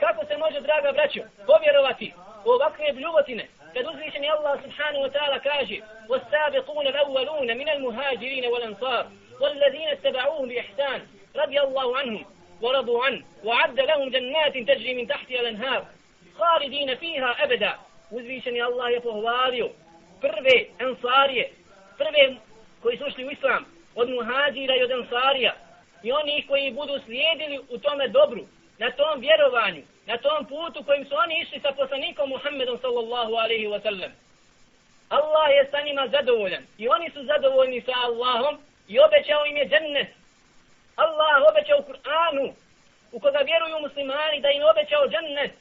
Speaker 1: kako se može, draga braćo, povjerovati u ovakve bljuvotine, kad uzvišeni Allah subhanahu wa ta'ala kaže وَالسَّابِقُونَ الْأَوَّلُونَ مِنَ الْمُهَاجِرِينَ وَالْأَنصَارِ وَالَّذِينَ اتَّبَعُوهُمْ بِإِحْسَانٍ رضي الله عنهم ورضوا عنه وعد لهم جنات تجري من تحتها الأنهار خالدين فيها أبدا uzvišeni Allah je pohvalio prve ansarije, prve koji su ušli u islam, od muhađira i od ansarija, i oni koji budu slijedili u tome dobru, na tom vjerovanju, na tom putu kojim su oni išli sa poslanikom Muhammedom sallallahu alaihi wa sallam. Allah je sa njima zadovoljan i oni su zadovoljni sa Allahom i obećao im je džennet. Allah obećao Kur'anu u koga vjeruju muslimani da im obećao džennet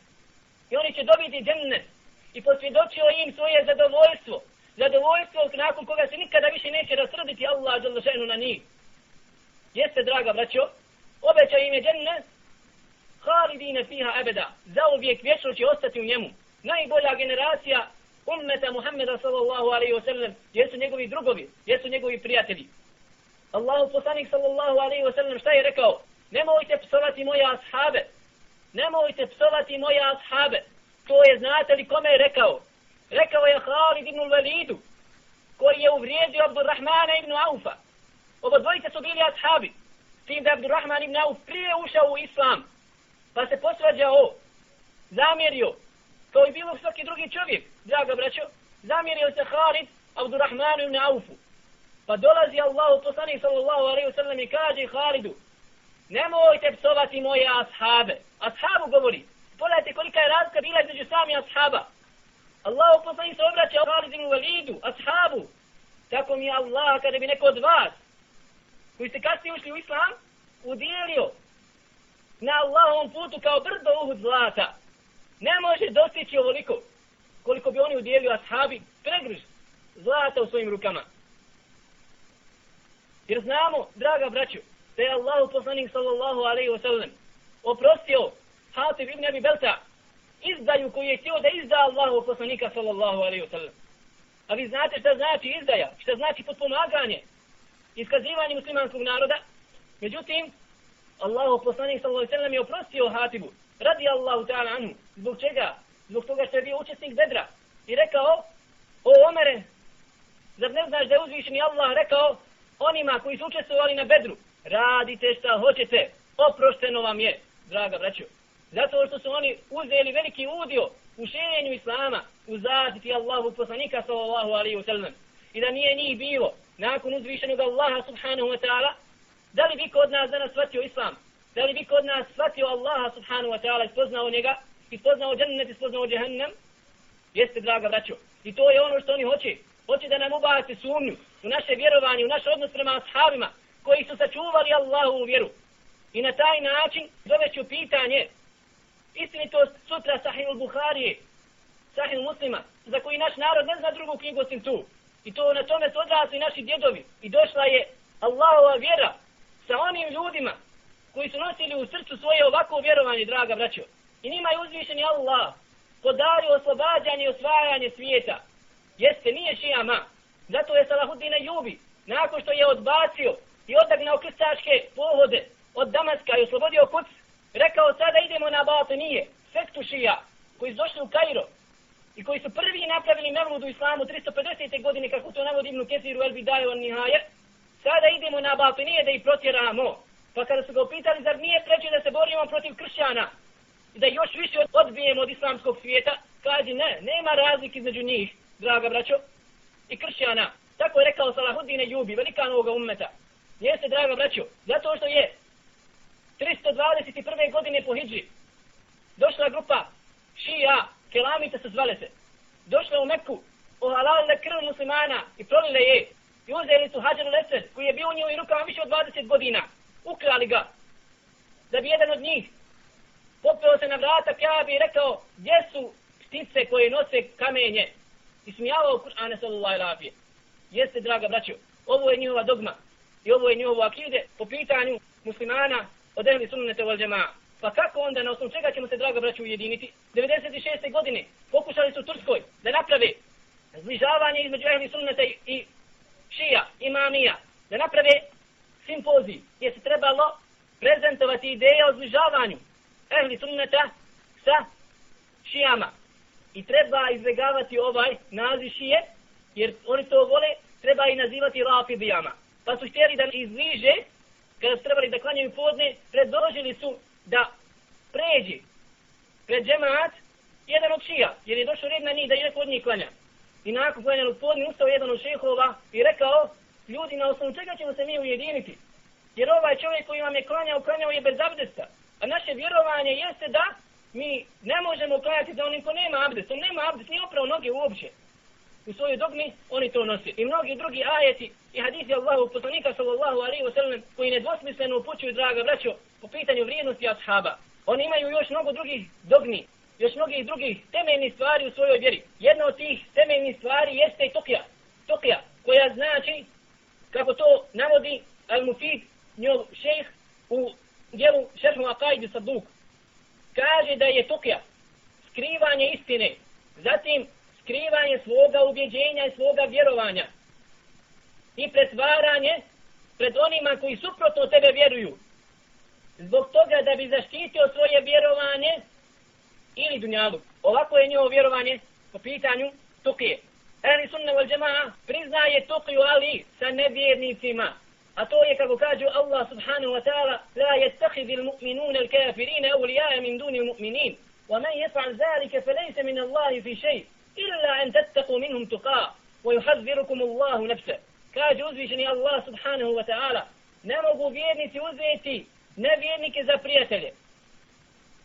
Speaker 1: i oni će dobiti džennet i posvjedočio im svoje zadovoljstvo. Zadovoljstvo nakon koga se nikada više neće rasrditi Allah na njih. Jeste, draga braćo, obećao im je džennet halidine fiha ebeda, zauvijek vječno će ostati u njemu. Najbolja generacija ummeta Muhammeda sallallahu alaihi wa sallam, jesu njegovi drugovi, jesu njegovi prijatelji. Allahu poslanik sallallahu alaihi wa sallam šta je rekao? Nemojte psovati moje ashabe. Nemojte psovati moje ashabe. To je, znate li kome je rekao? Rekao je Halid ibn Validu, koji je uvrijedio Abdurrahmana ibn Aufa. Oba dvojice su bili ashabi, tim da je Abdurrahman ibn Auf prije ušao u islam, pa se posvađao, zamjerio, kao i bilo svaki drugi čovjek, draga braćo, zamjerio se Halid Abdurrahmanu ibn Aufu. Pa dolazi Allah, poslanik sallallahu alaihi wasallam i kaže Halidu, nemojte psovati moje ashabe. Ashabu govori, pogledajte kolika je razlika bila između sami ashaba. Allah poslanik se obraća Halid ibn Validu, ashabu. Tako mi je Allah, kada bi neko od vas, koji ste kasnije ušli u islam, udijelio na Allahovom putu kao brdo uhud zlata, ne može dostići ovoliko koliko bi oni udjelio ashabi pregrž zlata u svojim rukama. Jer znamo, draga braću, da je Allah poslanik sallallahu alaihi wa sallam oprostio Hatib ibn Abi Belta izdaju koju je htio da izda Allahu poslanika sallallahu alaihi wa sallam. A vi znate šta znači izdaja, šta znači potpomaganje, iskazivanje muslimanskog naroda. Međutim, Allahu poslanik sallallahu alejhi ve sallam je oprostio Hatibu, radi Allahu ta'ala anhu. Zbog čega? Zbog toga što je bio učesnik bedra. I rekao, o Omere, zar ne znaš da je uzvišeni Allah rekao onima koji su učestvovali na bedru, radite šta hoćete, oprošteno vam je, draga braćo. Zato što su oni uzeli veliki udio u širenju Islama, u zaštiti Allahu poslanika sallallahu alaihi wa sallam. I da nije njih bilo, nakon uzvišenog Allaha subhanahu wa ta'ala, da li bi kod nas danas shvatio Islam? Da li bi kod nas shvatio Allaha subhanahu wa ta'ala i spoznao njega? I spoznao džennet i spoznao džehennem? Jeste, draga braćo. I to je ono što oni hoće. Hoće da nam ubaci sumnju u naše vjerovanje, u naš odnos prema ashabima koji su sačuvali Allahu u vjeru. I na taj način doveću pitanje istinitost sutra Sahih al-Buharije, Sahih muslima, za koji naš narod ne zna drugu knjigu osim tu. I to na tome su odrasli naši djedovi. I došla je Allahova vjera sa onim ljudima koji su nosili u srcu svoje ovako vjerovanje, draga braćo. I njima je uzvišeni Allah podario oslobađanje i osvajanje svijeta. Jeste, nije šijama. Zato je Salahuddin Jubi, nakon što je odbacio i odagnao krstaške pohode od Damaska i oslobodio kuc, rekao sada idemo na Batinije, sektu šija, koji su došli u Kairo i koji su prvi napravili mevludu islamu 350. godine, kako to navodi Ibn Kesiru El Bidaju on sada idemo na Batinije da ih protjeramo. Pa kada su ga upitali, zar nije preče da se borimo protiv kršćana i da još više odbijemo od islamskog svijeta, kaže ne, nema razlike između njih, draga braćo, i kršćana. Tako je rekao Salahudine Jubi, velikan ovoga ummeta. Jeste, draga braćo, zato što je 321. godine po Hidži došla grupa šija, kelamita se zvale se, došla u Meku, ohalalile krv muslimana i prolile je i uzeli su Hadžar Lesed koji je bio u njoj rukama više od 20 godina. Ukrali ga da bi jedan od njih popeo se na vrata Kjabi i rekao gdje su ptice koje nose kamenje i smijavao Kur'ane sallallahu alaihi Jeste, draga braćo, ovo je njihova dogma i ovo je njihovo akide po pitanju muslimana od ehli sunnete wal džema'a. Pa kako onda, na osnovu čega ćemo se, draga braću, ujediniti? 96. godine pokušali su u Turskoj da naprave zbližavanje između ehli sunnete i šija, imamija, da naprave simpozij gdje se trebalo prezentovati ideje o zbližavanju ehli sunneta sa šijama. I treba izbjegavati ovaj naziv šije, jer oni to vole, treba i nazivati rafidijama. Pa su htjeli da izbliže kada su trebali da klanjaju podne, predložili su da pređi pred džemaat jedan od šija, jer je došao red na njih da je neko od njih klanja. I nakon klanjanog podne ustao jedan od šehova i rekao, ljudi, na osnovu čega ćemo se mi ujediniti? Jer ovaj čovjek koji vam je klanjao, klanjao je bez abdesta. A naše vjerovanje jeste da mi ne možemo klanjati za onim ko nema abdest. On nema abdest, nije oprao noge uopće u svojoj dogmi, oni to nose. I mnogi drugi ajeti i hadisi Allahu poslanika sallallahu alaihi wa sallam koji nedvosmisleno upućuju, draga braćo, po pitanju vrijednosti ashaba. Oni imaju još mnogo drugih dogmi, još mnogih drugih temeljnih stvari u svojoj vjeri. Jedna od tih temeljnih stvari jeste i tokija. Tokija, koja znači, kako to navodi Al-Mufid, njov šejh, u dijelu šerhu Aqaidu Saduk, kaže da je tokija skrivanje istine, zatim skrivanje svoga ubjeđenja i svoga vjerovanja i pretvaranje pred onima koji suprotno tebe vjeruju. Zbog toga da bi zaštitio svoje vjerovanje ili dunjalu. Ovako je njihovo vjerovanje po pitanju tukije. Ehli sunna wal džema'a priznaje tukiju ali sa nevjernicima. A to je kako kaže Allah subhanahu wa ta'ala la yattakhidhu al-mu'minuna al-kafirina awliya'a min duni al-mu'minin. ومن يفعل ذلك فليس من الله في شيء إلا أن تتقوا منهم تقاء ويحذركم الله نفسه kaže uzvišeni Allah subhanahu wa ta'ala, ne mogu vjernici uzeti nevjernike za prijatelje.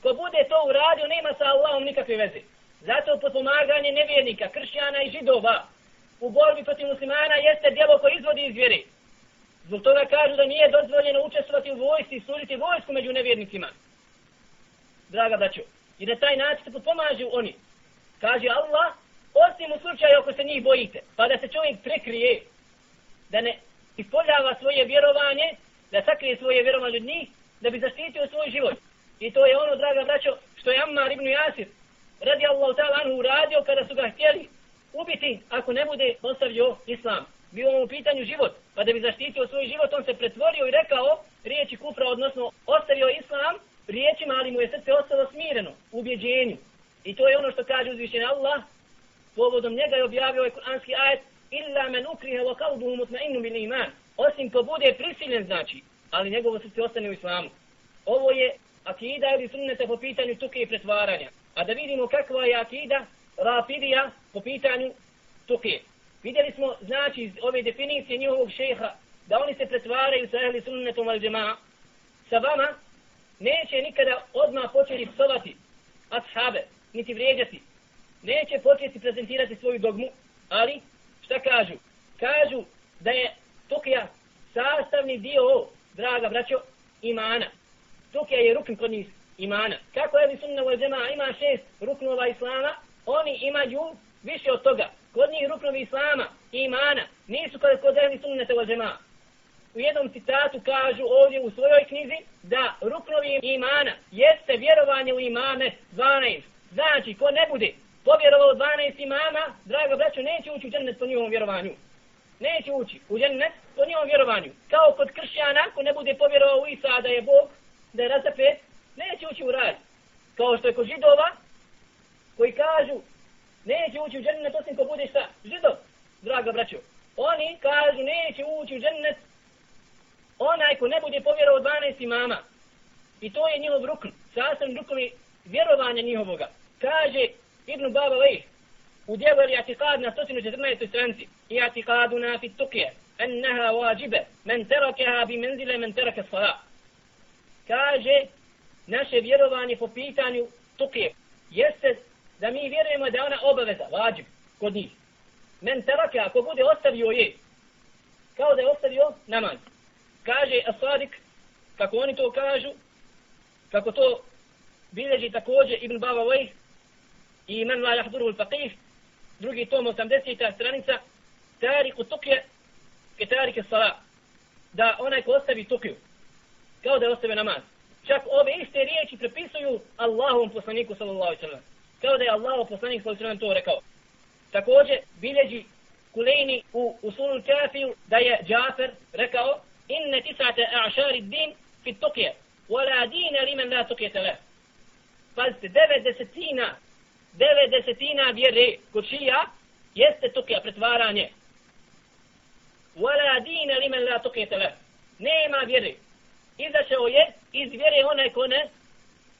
Speaker 1: Ko bude to uradio, nema sa Allahom nikakve veze. Zato potpomaganje nevjernika, kršćana i židova u borbi protiv muslimana jeste djelo koje izvodi iz vjere. Zbog toga kažu da nije dozvoljeno učestvovati u vojsci i služiti vojsku među nevjernicima. Draga braćo, i na taj način se potpomažu oni. Kaže Allah, osim u slučaju ako se njih bojite, pa da se čovjek prekrije, da ne ispoljava svoje vjerovanje, da sakrije svoje vjerovanje od njih, da bi zaštitio svoj život. I to je ono, draga braćo, što je Ammar ibn Jasir, radi Allahu ta'ala anhu uradio kada su ga htjeli ubiti ako ne bude ostavio islam. Bio mu u pitanju život, pa da bi zaštitio svoj život, on se pretvorio i rekao riječi kufra, odnosno ostavio islam riječima, ali mu je srce ostalo smireno u ubjeđenju. I to je ono što kaže uzvišen Allah, povodom njega je objavio ovaj kuranski ajet, illa men ukrihe wa kalbuhu mutmainu bil iman. Osim ko bude prisiljen, znači, ali njegovo srce ostane u islamu. Ovo je akida ili sunnete po pitanju tuke i pretvaranja. A da vidimo kakva je akida rafidija po pitanju tuke. Vidjeli smo, znači, iz ove definicije njihovog šeha, da oni se pretvaraju sa ehli sunnetom al džema'a. Sa vama neće nikada odmah početi psovati ashabe, niti vrijeđati. Neće početi prezentirati svoju dogmu, ali šta kažu? Kažu da je tukija sastavni dio, draga braćo, imana. Ruke je rukn kod njih imana. Kako je li sunna u džema ima šest ruknova islama, oni imaju više od toga. Kod njih ruknovi islama i imana nisu kod, kod ehli sunnete u džema. U jednom citatu kažu ovdje u svojoj knjizi da ruknovi imana jeste vjerovanje u imame 12. Znači, ko ne bude povjerovao 12 imama, drago braćo, neće ući u džennet po njihovom vjerovanju. Neće ući u džennet po njihovom vjerovanju. Kao kod kršćana, ko ne bude povjerovao u Isa da je Bog, da je razapet, neće ući u raj. Kao što je kod židova, koji kažu, neće ući u džennet osim ko bude šta? Židov, draga braćo. Oni kažu, neće ući u džennet onaj ko ne bude povjerovao 12 imama. I to je njihov rukn, sastavni rukni vjerovanja njihovoga. Kaže Ibn Baba Lejh, u djelu je atikad na 114. stranci, i atikaduna fit tukje, enneha wajibe, men terakeha bi menzile men terake salat. Kaže, naše vjerovanje po pitanju tukije. jeste da mi vjerujemo da ona obaveza, vađib, kod njih. Men terake, ako bude ostavio je, kao da je ostavio namaz. Kaže Asadik, kako oni to kažu, kako to bilježi također Ibn Baba Vajh i men la jahduru al-faqih drugi tom 80. stranica, tariku tukje ke tarike sala, da onaj ko ostavi tukju, kao da je ostave namaz. Čak ove iste riječi prepisuju Allahovom poslaniku sallallahu sallam. Kao da je Allahov poslanik sallallahu sallam to rekao. Također bilježi Kulejni u Usulul Kafiju da je Džafer rekao inne tisate a'šari din fit tukje, wala dina limen la tukje tele. Pazite, devet desetina devet desetina vjere kod šija jeste tukija pretvaranje. Wala dina limen la tukje tele. Nema vjere. Izašao je iz vjere onaj ko ne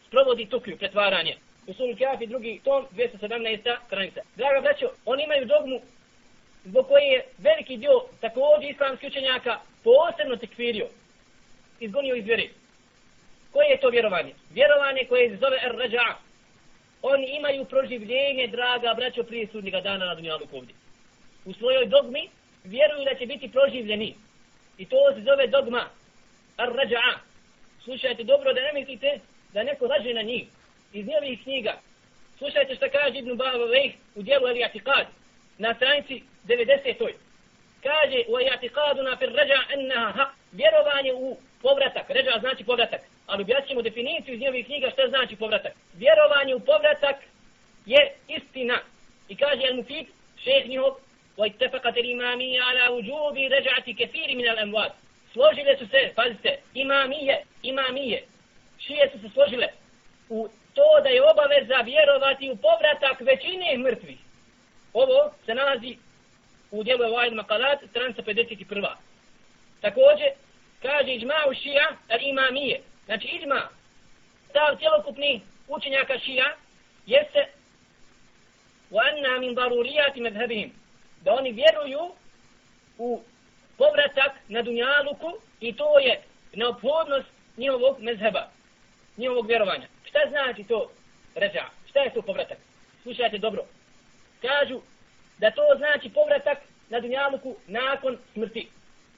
Speaker 1: sprovodi tukiju pretvaranje. U suru kjafi drugi tom 217. stranica. Draga braćo, oni imaju dogmu zbog koje je veliki dio također islamskih učenjaka posebno tekfirio. Izgonio iz vjere. Koje je to vjerovanje? Vjerovanje koje se zove er-rađa, oni imaju proživljenje, draga braćo, prije sudnjega dana na dunjalu ovdje. U svojoj dogmi vjeruju da će biti proživljeni. I to se zove dogma ar-rađa'a. Slušajte dobro da ne mislite da neko laže na njih iz njegovih knjiga. Slušajte što kaže Ibn Baba Vejh u dijelu Ali Atikad na stranici 90. Kaže u Ali Atikadu na fir rađa ennaha haq. Vjerovanje u povratak. Ređa znači povratak ali objasnimo definiciju iz njegovih knjiga šta znači povratak. Vjerovanje u povratak je istina. I kaže Al-Mufid, šeh njihov, وَاِتَّفَقَتَ الْإِمَامِيَ عَلَى وُجُوبِ رَجَعَتِ كَثِيرِ مِنَ الْأَمْوَاتِ Složile su se, pazite, imamije, imamije, šije su se složile u to da je obaveza vjerovati u povratak većine mrtvih. Ovo se nalazi u dijelu Evaid Makalat, stranica 51. Također, kaže iđma u šija, al imamije. Znači, iđma, stav cjelokupni učenjaka šija, jeste وَأَنَّا مِنْ ضَرُورِيَاتِ مَذْهَبِهِمْ da oni vjeruju u povratak na dunjaluku i to je neophodnost njihovog mezheba, njihovog vjerovanja. Šta znači to ređa? Šta je to povratak? Slušajte dobro. Kažu da to znači povratak na dunjaluku nakon smrti.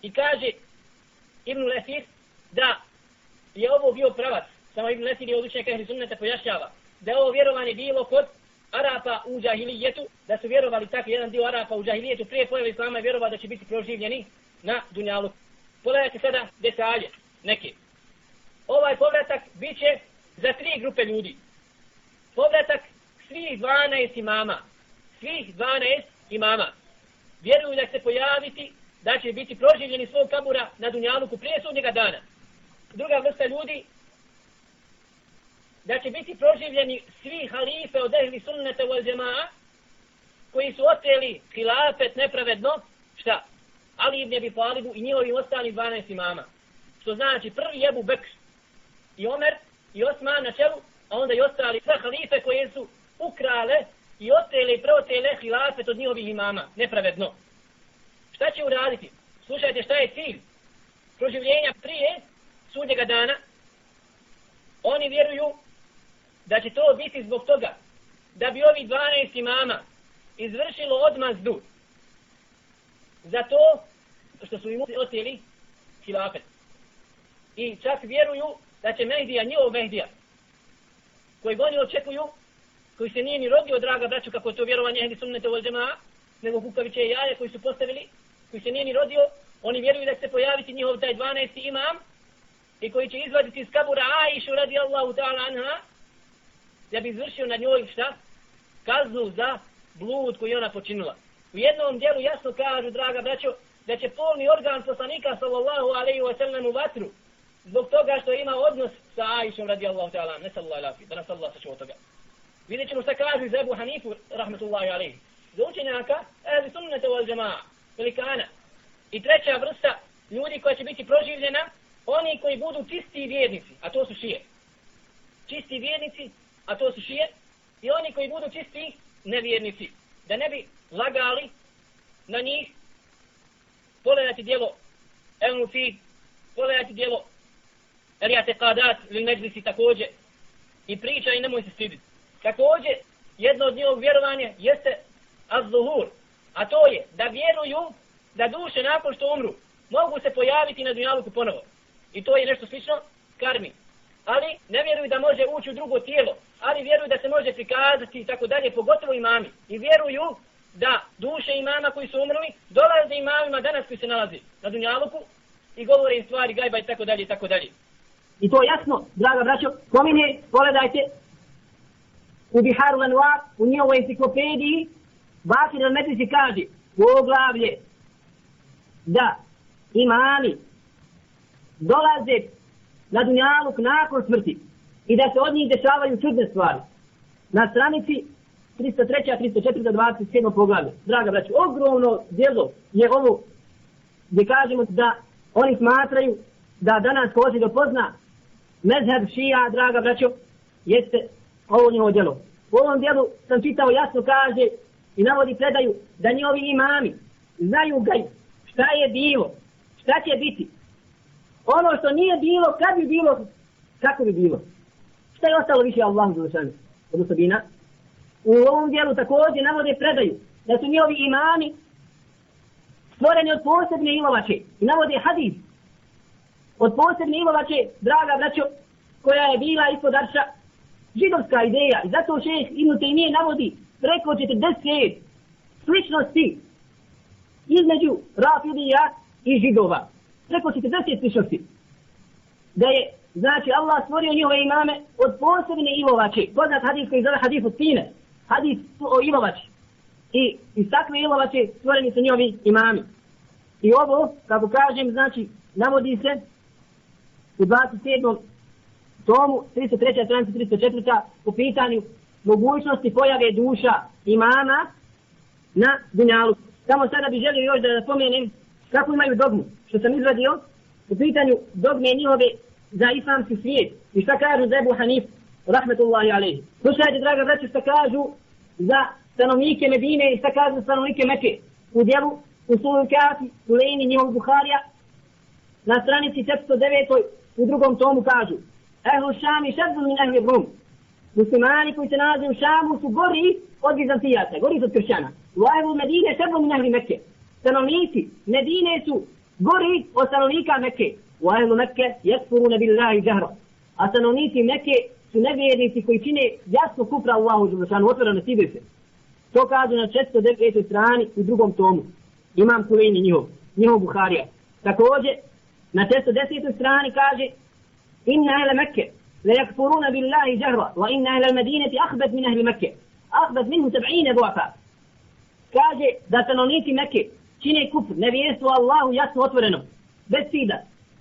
Speaker 1: I kaže Ibn Lesir da je ovo bio pravac. Samo Ibn Lesir je odličnjaka ehli sunneta pojašnjava da je ovo vjerovanje bilo kod Arapa u džahilijetu, da su vjerovali tako jedan dio Arapa u džahilijetu prije pojave Islama je vjerovao da će biti proživljeni na dunjalu. Pogledajte sada detalje, neke. Ovaj povratak bit će za tri grupe ljudi. Povratak svih 12 imama. Svih 12 imama. Vjeruju da će se pojaviti, da će biti proživljeni svog kabura na dunjaluku prije sudnjega dana. Druga vrsta ljudi da će biti proživljeni svi halife od ehli sunnete u džemaa koji su oteli hilafet nepravedno, šta? Ali ibn Abi Talibu i njihovim ostali 12 imama. Što znači prvi jebu Bekr i Omer i Osman na čelu, a onda i ostali sve halife koje su ukrale i otele i preotele hilafet od njihovih imama, nepravedno. Šta će uraditi? Slušajte šta je cilj proživljenja prije sudnjega dana. Oni vjeruju da će to biti zbog toga da bi ovi 12 imama izvršilo odmazdu Zato što su im oteli hilafet. I čak vjeruju da će Mehdija, njihov Mehdija, koji oni očekuju, koji se nije ni rodio, draga braću, kako je to vjerovanje Ehli Sunnete u Al-đema'a, nego kukaviće i jaje koji su postavili, koji se nije ni rodio, oni vjeruju da će se pojaviti njihov taj 12. imam i koji će izvaditi iz kabura Aishu radijallahu ta'ala anha, da bi izvršio na njoj šta? Kaznu za blud koji ona počinila. U jednom dijelu jasno kažu, draga braćo, da će polni organ poslanika sallallahu alaihi wa sallam u vatru zbog toga što ima odnos sa Aishom radijallahu ta'ala, ne sallallahu alaihi da nas Allah sačuva toga. Vidjet ćemo šta kažu za Ebu Hanifu, rahmetullahi alaihi. Za učenjaka, ehli sunnata wal džema'a, velikana. I treća vrsta ljudi koja će biti proživljena, oni koji budu čisti vjernici, a to su šije. Čisti vjernici a to su šije, i oni koji budu čisti nevjernici, da ne bi lagali na njih, pogledati dijelo El Mufid, pogledati dijelo Elijate Kadat ili Međlisi također, i priča i nemoj se stiditi. Također, jedno od njihovog vjerovanja jeste Az-Zuhur, a to je da vjeruju da duše nakon što umru mogu se pojaviti na dunjaluku ponovo. I to je nešto slično karmi. Ali ne vjeruju da može ući u drugo tijelo, ali vjeruju da se može prikazati i tako dalje, pogotovo imami. I vjeruju da duše imama koji su umrli dolaze imamima danas koji se nalazi na Dunjaluku i govore im stvari gajba i tako dalje i tako dalje.
Speaker 2: I to jasno, draga braćo, pominje, pogledajte, u Biharu Lanoir, u njihovoj enciklopediji, Bakir al-Metrici kaže, poglavlje, da imami dolaze na Dunjaluk nakon smrti i da se od njih dešavaju čudne stvari. Na stranici 303. 304. 27. poglavlja. Draga braću, ogromno djelo je ovo gdje kažemo da oni smatraju da danas ko hoće da pozna mezheb šija, draga braćo, jeste ovo njihovo djelo. U ovom djelu sam čitao jasno kaže i navodi predaju da njihovi imami znaju gaj šta je bilo, šta će biti. Ono što nije bilo, kad bi bilo, kako bi bilo. Šta je ostalo više Allahu Đelešanu od osobina? U ovom dijelu također navode predaju da su njihovi imani stvoreni od posebne ilovače. I navode hadis od posebne ilovače, draga braćo, koja je bila ispod arša židovska ideja. I zato šeš Ibn Taymiye navodi preko 40 sličnosti između Rafidija i židova. Preko 40 sličnosti. Da je Znači Allah stvorio njihove imame od posebne ilovače. Poznat hadis koji zove hadisu sine. Hadis o ilovači. I iz takve ilovače stvoreni su njovi imami. I ovo, kako kažem, znači, navodi se u 27. tomu, 303. stranici 304. u pitanju mogućnosti pojave duša imama
Speaker 1: na dunjalu. Samo sada bi želio još da napomenem kako imaju dogmu, što sam izvadio u pitanju dogme njihove za islamski svijet. I šta kažu za Ebu Hanifu? Rahmetullahi alaihi. Slušajte, draga braće, šta kažu za stanovnike Medine i šta kažu za stanovnike Mekke. U djelu, u Sulu Kafi, u Lejni, njihov Buharija, na stranici 409. u drugom tomu kažu Ehlu Šami šedzu min ehlu Brum. Muslimani koji se nalaze u Šamu su gori od Bizantijaca, gori od kršćana. U Ehlu Medine šedzu min ehlu Mekke. Stanovnici Medine su gori od stanovnika Mekke. U Ehlu Mekke jesfuru nebillahi džahra. A stanovnici Mekke su nevjernici koji čine jasno kufra Allahu Đelešanu, otvoreno sibir se. To kaže na 409. strani u drugom tomu. Imam Kulini njihov, njihov Buharija. Također, na 410. strani kaže Inna ele Mekke le yakfuruna billahi jahra wa inna ele Medineti ahbet min ahli Mekke. Ahbet minhu seb'ine duafa. Kaže da stanovnici Mekke čine kufr, nevjerstvo Allahu jasno otvoreno, bez sida.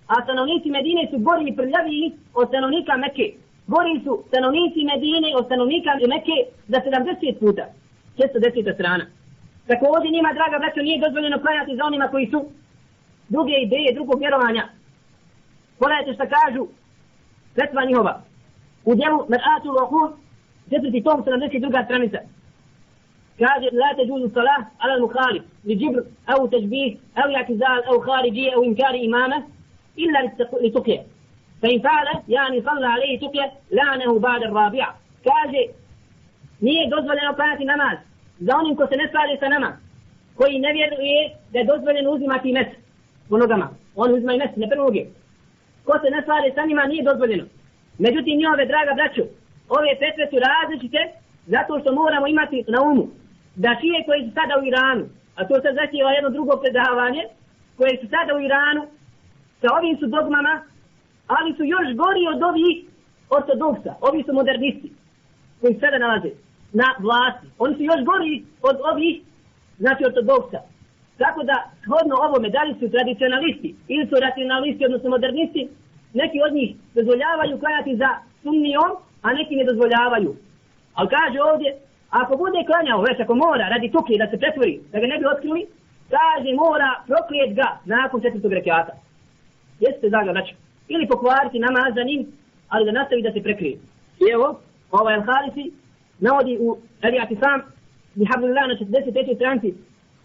Speaker 1: A stanovnici Medine su gori i prljaviji od stanovnika Mekke. Gori su stanovnici Medine od stanovnika Meke za 70 puta. 410. strana. Također njima, draga braćo, nije dozvoljeno klanjati za onima koji su druge ideje, drugog vjerovanja. Pogledajte šta kažu sredstva njihova. U djelu Mer'atu Rohur, četvrti tom, 72. stranica. Kaže, la te džuzu salah, ala muhalif, li džibr, au težbih, au jakizal, au kharijije, au inkari imama, illa li tukje. فإن فعل fa'ala, yani عليه alaihi لعنه بعد الرابعة كاجي Kaže, nije dozvoljeno klanjati namaz za onim ko se ne slaže sa nama, koji ne vjeruje da je dozvoljeno uzimati mes po nogama. On uzima i mes, ne prvo. Ko se ne slaže sa njima nije dozvoljeno. Međutim, njihove draga braću, ove petve su različite zato što moramo imati na umu da šije koji su sada u Iranu, a to se zahtjeva jedno drugo predavanje, koje su sada u Iranu, sa ovim su dogmama, ali su još gori od ovih ortodoksa, ovi su modernisti, koji sada nalaze na vlasti. Oni su još gori od ovih, znači ortodoksa. Tako da, shodno ovome, da li su tradicionalisti ili su racionalisti, odnosno modernisti, neki od njih dozvoljavaju klanjati za sumnijom, a neki ne dozvoljavaju. Ali kaže ovdje, ako bude klanjao, već ako mora, radi tuki, da se pretvori, da ga ne bi otkrili, kaže mora proklijet ga nakon četvrtog rekiata. Jeste da znači, ili pokvariti namaz za njim, ali da nastavi da se prekrije. I evo, ovaj Al-Harisi navodi u Elijati sam, bi hablillah na 45. stranci,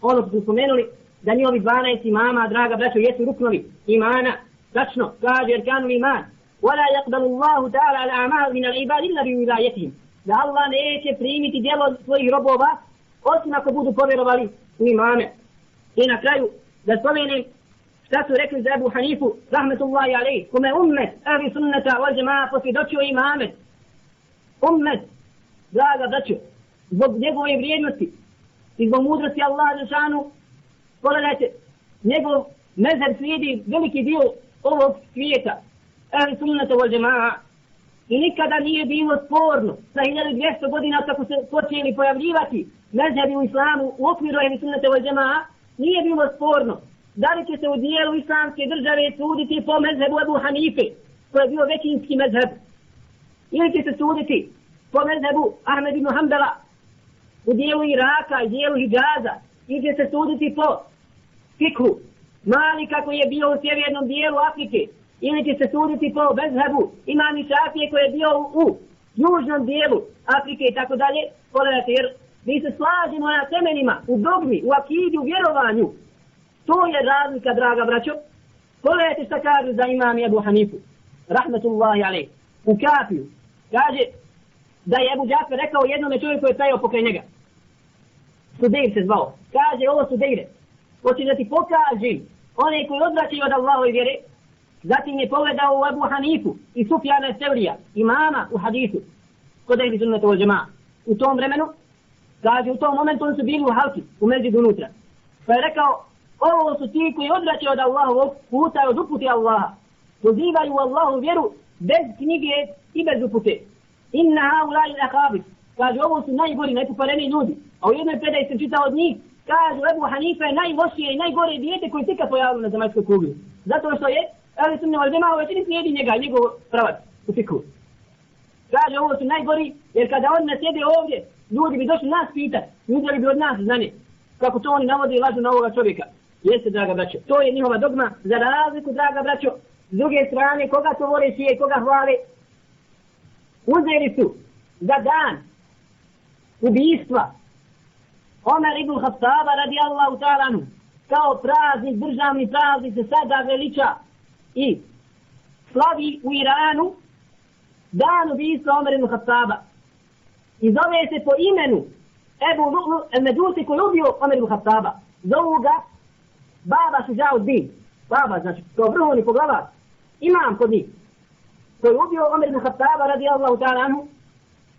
Speaker 1: ono što smo spomenuli, da njihovi 12 imama, draga braćo, jesu ruknovi imana, tačno, kaže jer kanu iman, ولا يقبل الله تعالى على أعمال من العباد إلا بولايتهم da Allah neće primiti djelo svojih robova osim ako budu povjerovali u imame. I na kraju da spomenem Zato rekli za Ebu Hanifu rahmetullahi alaih kome ummet ahli sunnata wal džema'a posvjedočio imame ummet draga braćo zbog njegove vrijednosti i zbog mudrosti Allaha Žešanu, pogledajte, njegov mezheb slijedi veliki dio ovog svijeta, ahli sunnata wal džema'a, i nikada nije bilo sporno sa 1200 godina kako se počeli pojavljivati mezhebi u islamu u okviru ehli sunnata wal džema'a, nije bilo sporno da li će se u dijelu islamske države suditi po mezhebu Ebu Hanife, koji je bio većinski mezheb, ili će se suditi po mezhebu Ahmed ibn Hanbala, u dijelu Iraka i dijelu Hijaza, će se suditi po fikhu. Mali kako je bio u sjevernom dijelu Afrike, ili će se suditi po mezhebu imami Šafije koji je bio u, u južnom dijelu Afrike i tako dalje, pogledajte, jer mi se slažimo na temenima, u dogmi, u akidi, u vjerovanju. To je razlika, draga braćo. Pogledajte šta kažu za imam Ebu Hanifu, rahmetullahi alaih, u kapiju. Kaže, da je Ebu Džafer rekao jednome čovjeku je stajao pokraj njega. Sudejr se zvao. Kaže ovo Sudejre. Hoće da ti pokažem one koji odvraćaju od Allahove vjere. Zatim je pogledao u Ebu Hanifu i Sufjana Sevrija, imama u hadisu. Kod ehli sunnata od džema'a. U tom vremenu, kaže u tom momentu oni su bili u halki, u među unutra. Pa je rekao, ovo su ti koji odvraćaju od Allahovog puta od uputi Allaha. Pozivaju Allahu vjeru bez knjige i bez upute. Inna haulai lakabit. Kaže, ovo su najgori, najpopareni ljudi. A u jednoj predaji sam čitao od njih, kažu Ebu Hanife je najlošije i najgore dijete koje se ikad pojavilo na zemaljskoj kugli. Zato što je, ali su nemali zemao, već ni slijedi njega, njegov pravac u fikru. Kaže, ovo su najgori, jer kada on nas sjede ovdje, ljudi bi došli nas pitat, uzeli bi od nas znanje. kako to oni navodi i lažu na ovoga čovjeka. Jeste, draga braćo. To je njihova dogma. Za razliku, draga braćo, s druge strane, koga to vole sije, koga hvale, uzeli su za dan ubijstva Omer ibn Khattaba radi Allahu ta'ala kao praznik, državni praznik se sada veliča i slavi u Iranu dan ubijstva Omer ibn Khattaba i zove se po imenu Ebu Medusi koji ubio Omer ibn Khattaba zovu ga Baba Šuđao Din Baba, znači, kao vrhovni poglavar, imam kod njih koji ubio Omer ibn Khattaba radi Allahu ta'ala anhu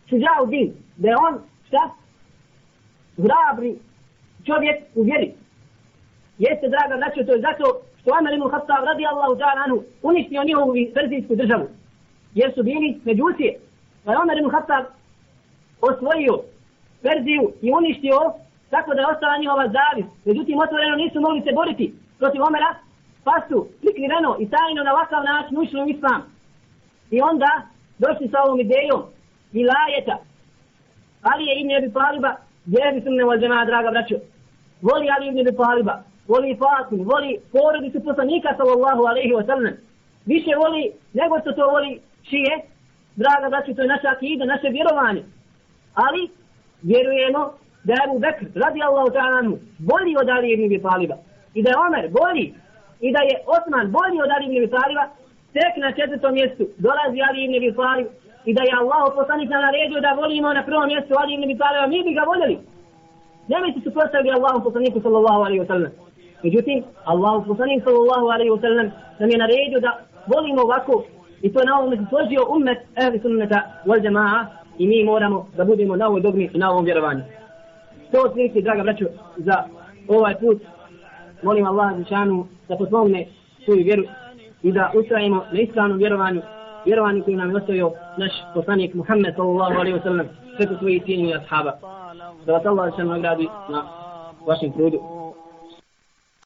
Speaker 1: Šuđao Din da je on šta hrabri čovjek u vjeri. Jeste, draga braćo, to je zato što Omer ibn Khattab radi Allahu ta'ala anhu uništio njihovu verzijsku državu. Jer su bili međusije. Pa je Omer ibn Khattab osvojio Perziju i uništio tako da je ostala njihova zavis. Međutim, otvoreno nisu mogli se boriti protiv Omera, pa su prikriveno i tajno na ovakav način ušli u islam. I onda došli sa ovom idejom vilajeta. Ali je Ibn ne bi paliba Jehli sunne wal džema'a, draga braćo. Voli Ali ibn Abi Paliba, voli Fatim, voli porodicu poslanika sallallahu alaihi wa sallam. Više voli nego što to voli šije. Draga braćo, to je naša akida, naše vjerovanje. Ali vjerujemo da je Abu Bekr, radi Allahu ta'ala bolji od Ali ibn Abi Taliba. I da je Omer bolji. I da je Osman bolji od Ali ibn Abi Taliba. Tek na četvrtom mjestu dolazi Ali ibn Abi i da je Allah poslanik na naredio da volimo na prvom mjestu Ali ibn Taliba, mi bi ga voljeli. nemojte suprotstaviti Allahu poslaniku sallallahu alaihi wa sallam. Međutim, Allah poslanik sallallahu alaihi wa sallam nam je naredio da volimo ovako i to na ovom se složio ummet ehli sunnata wal jama'a i mi moramo da budemo na ovoj dobri i na ovom vjerovanju. To otprilike, draga braćo, za ovaj put. Molim Allah Žešanu da potpogne svoju vjeru i da ustrajimo na ispravnom vjerovanju vjerovanju koju nam je ostavio naš poslanik Muhammed sallallahu alaihi wa sallam preko svojih cijenjenih ashaba. Da vas Allah će nagradi na vašem trudu.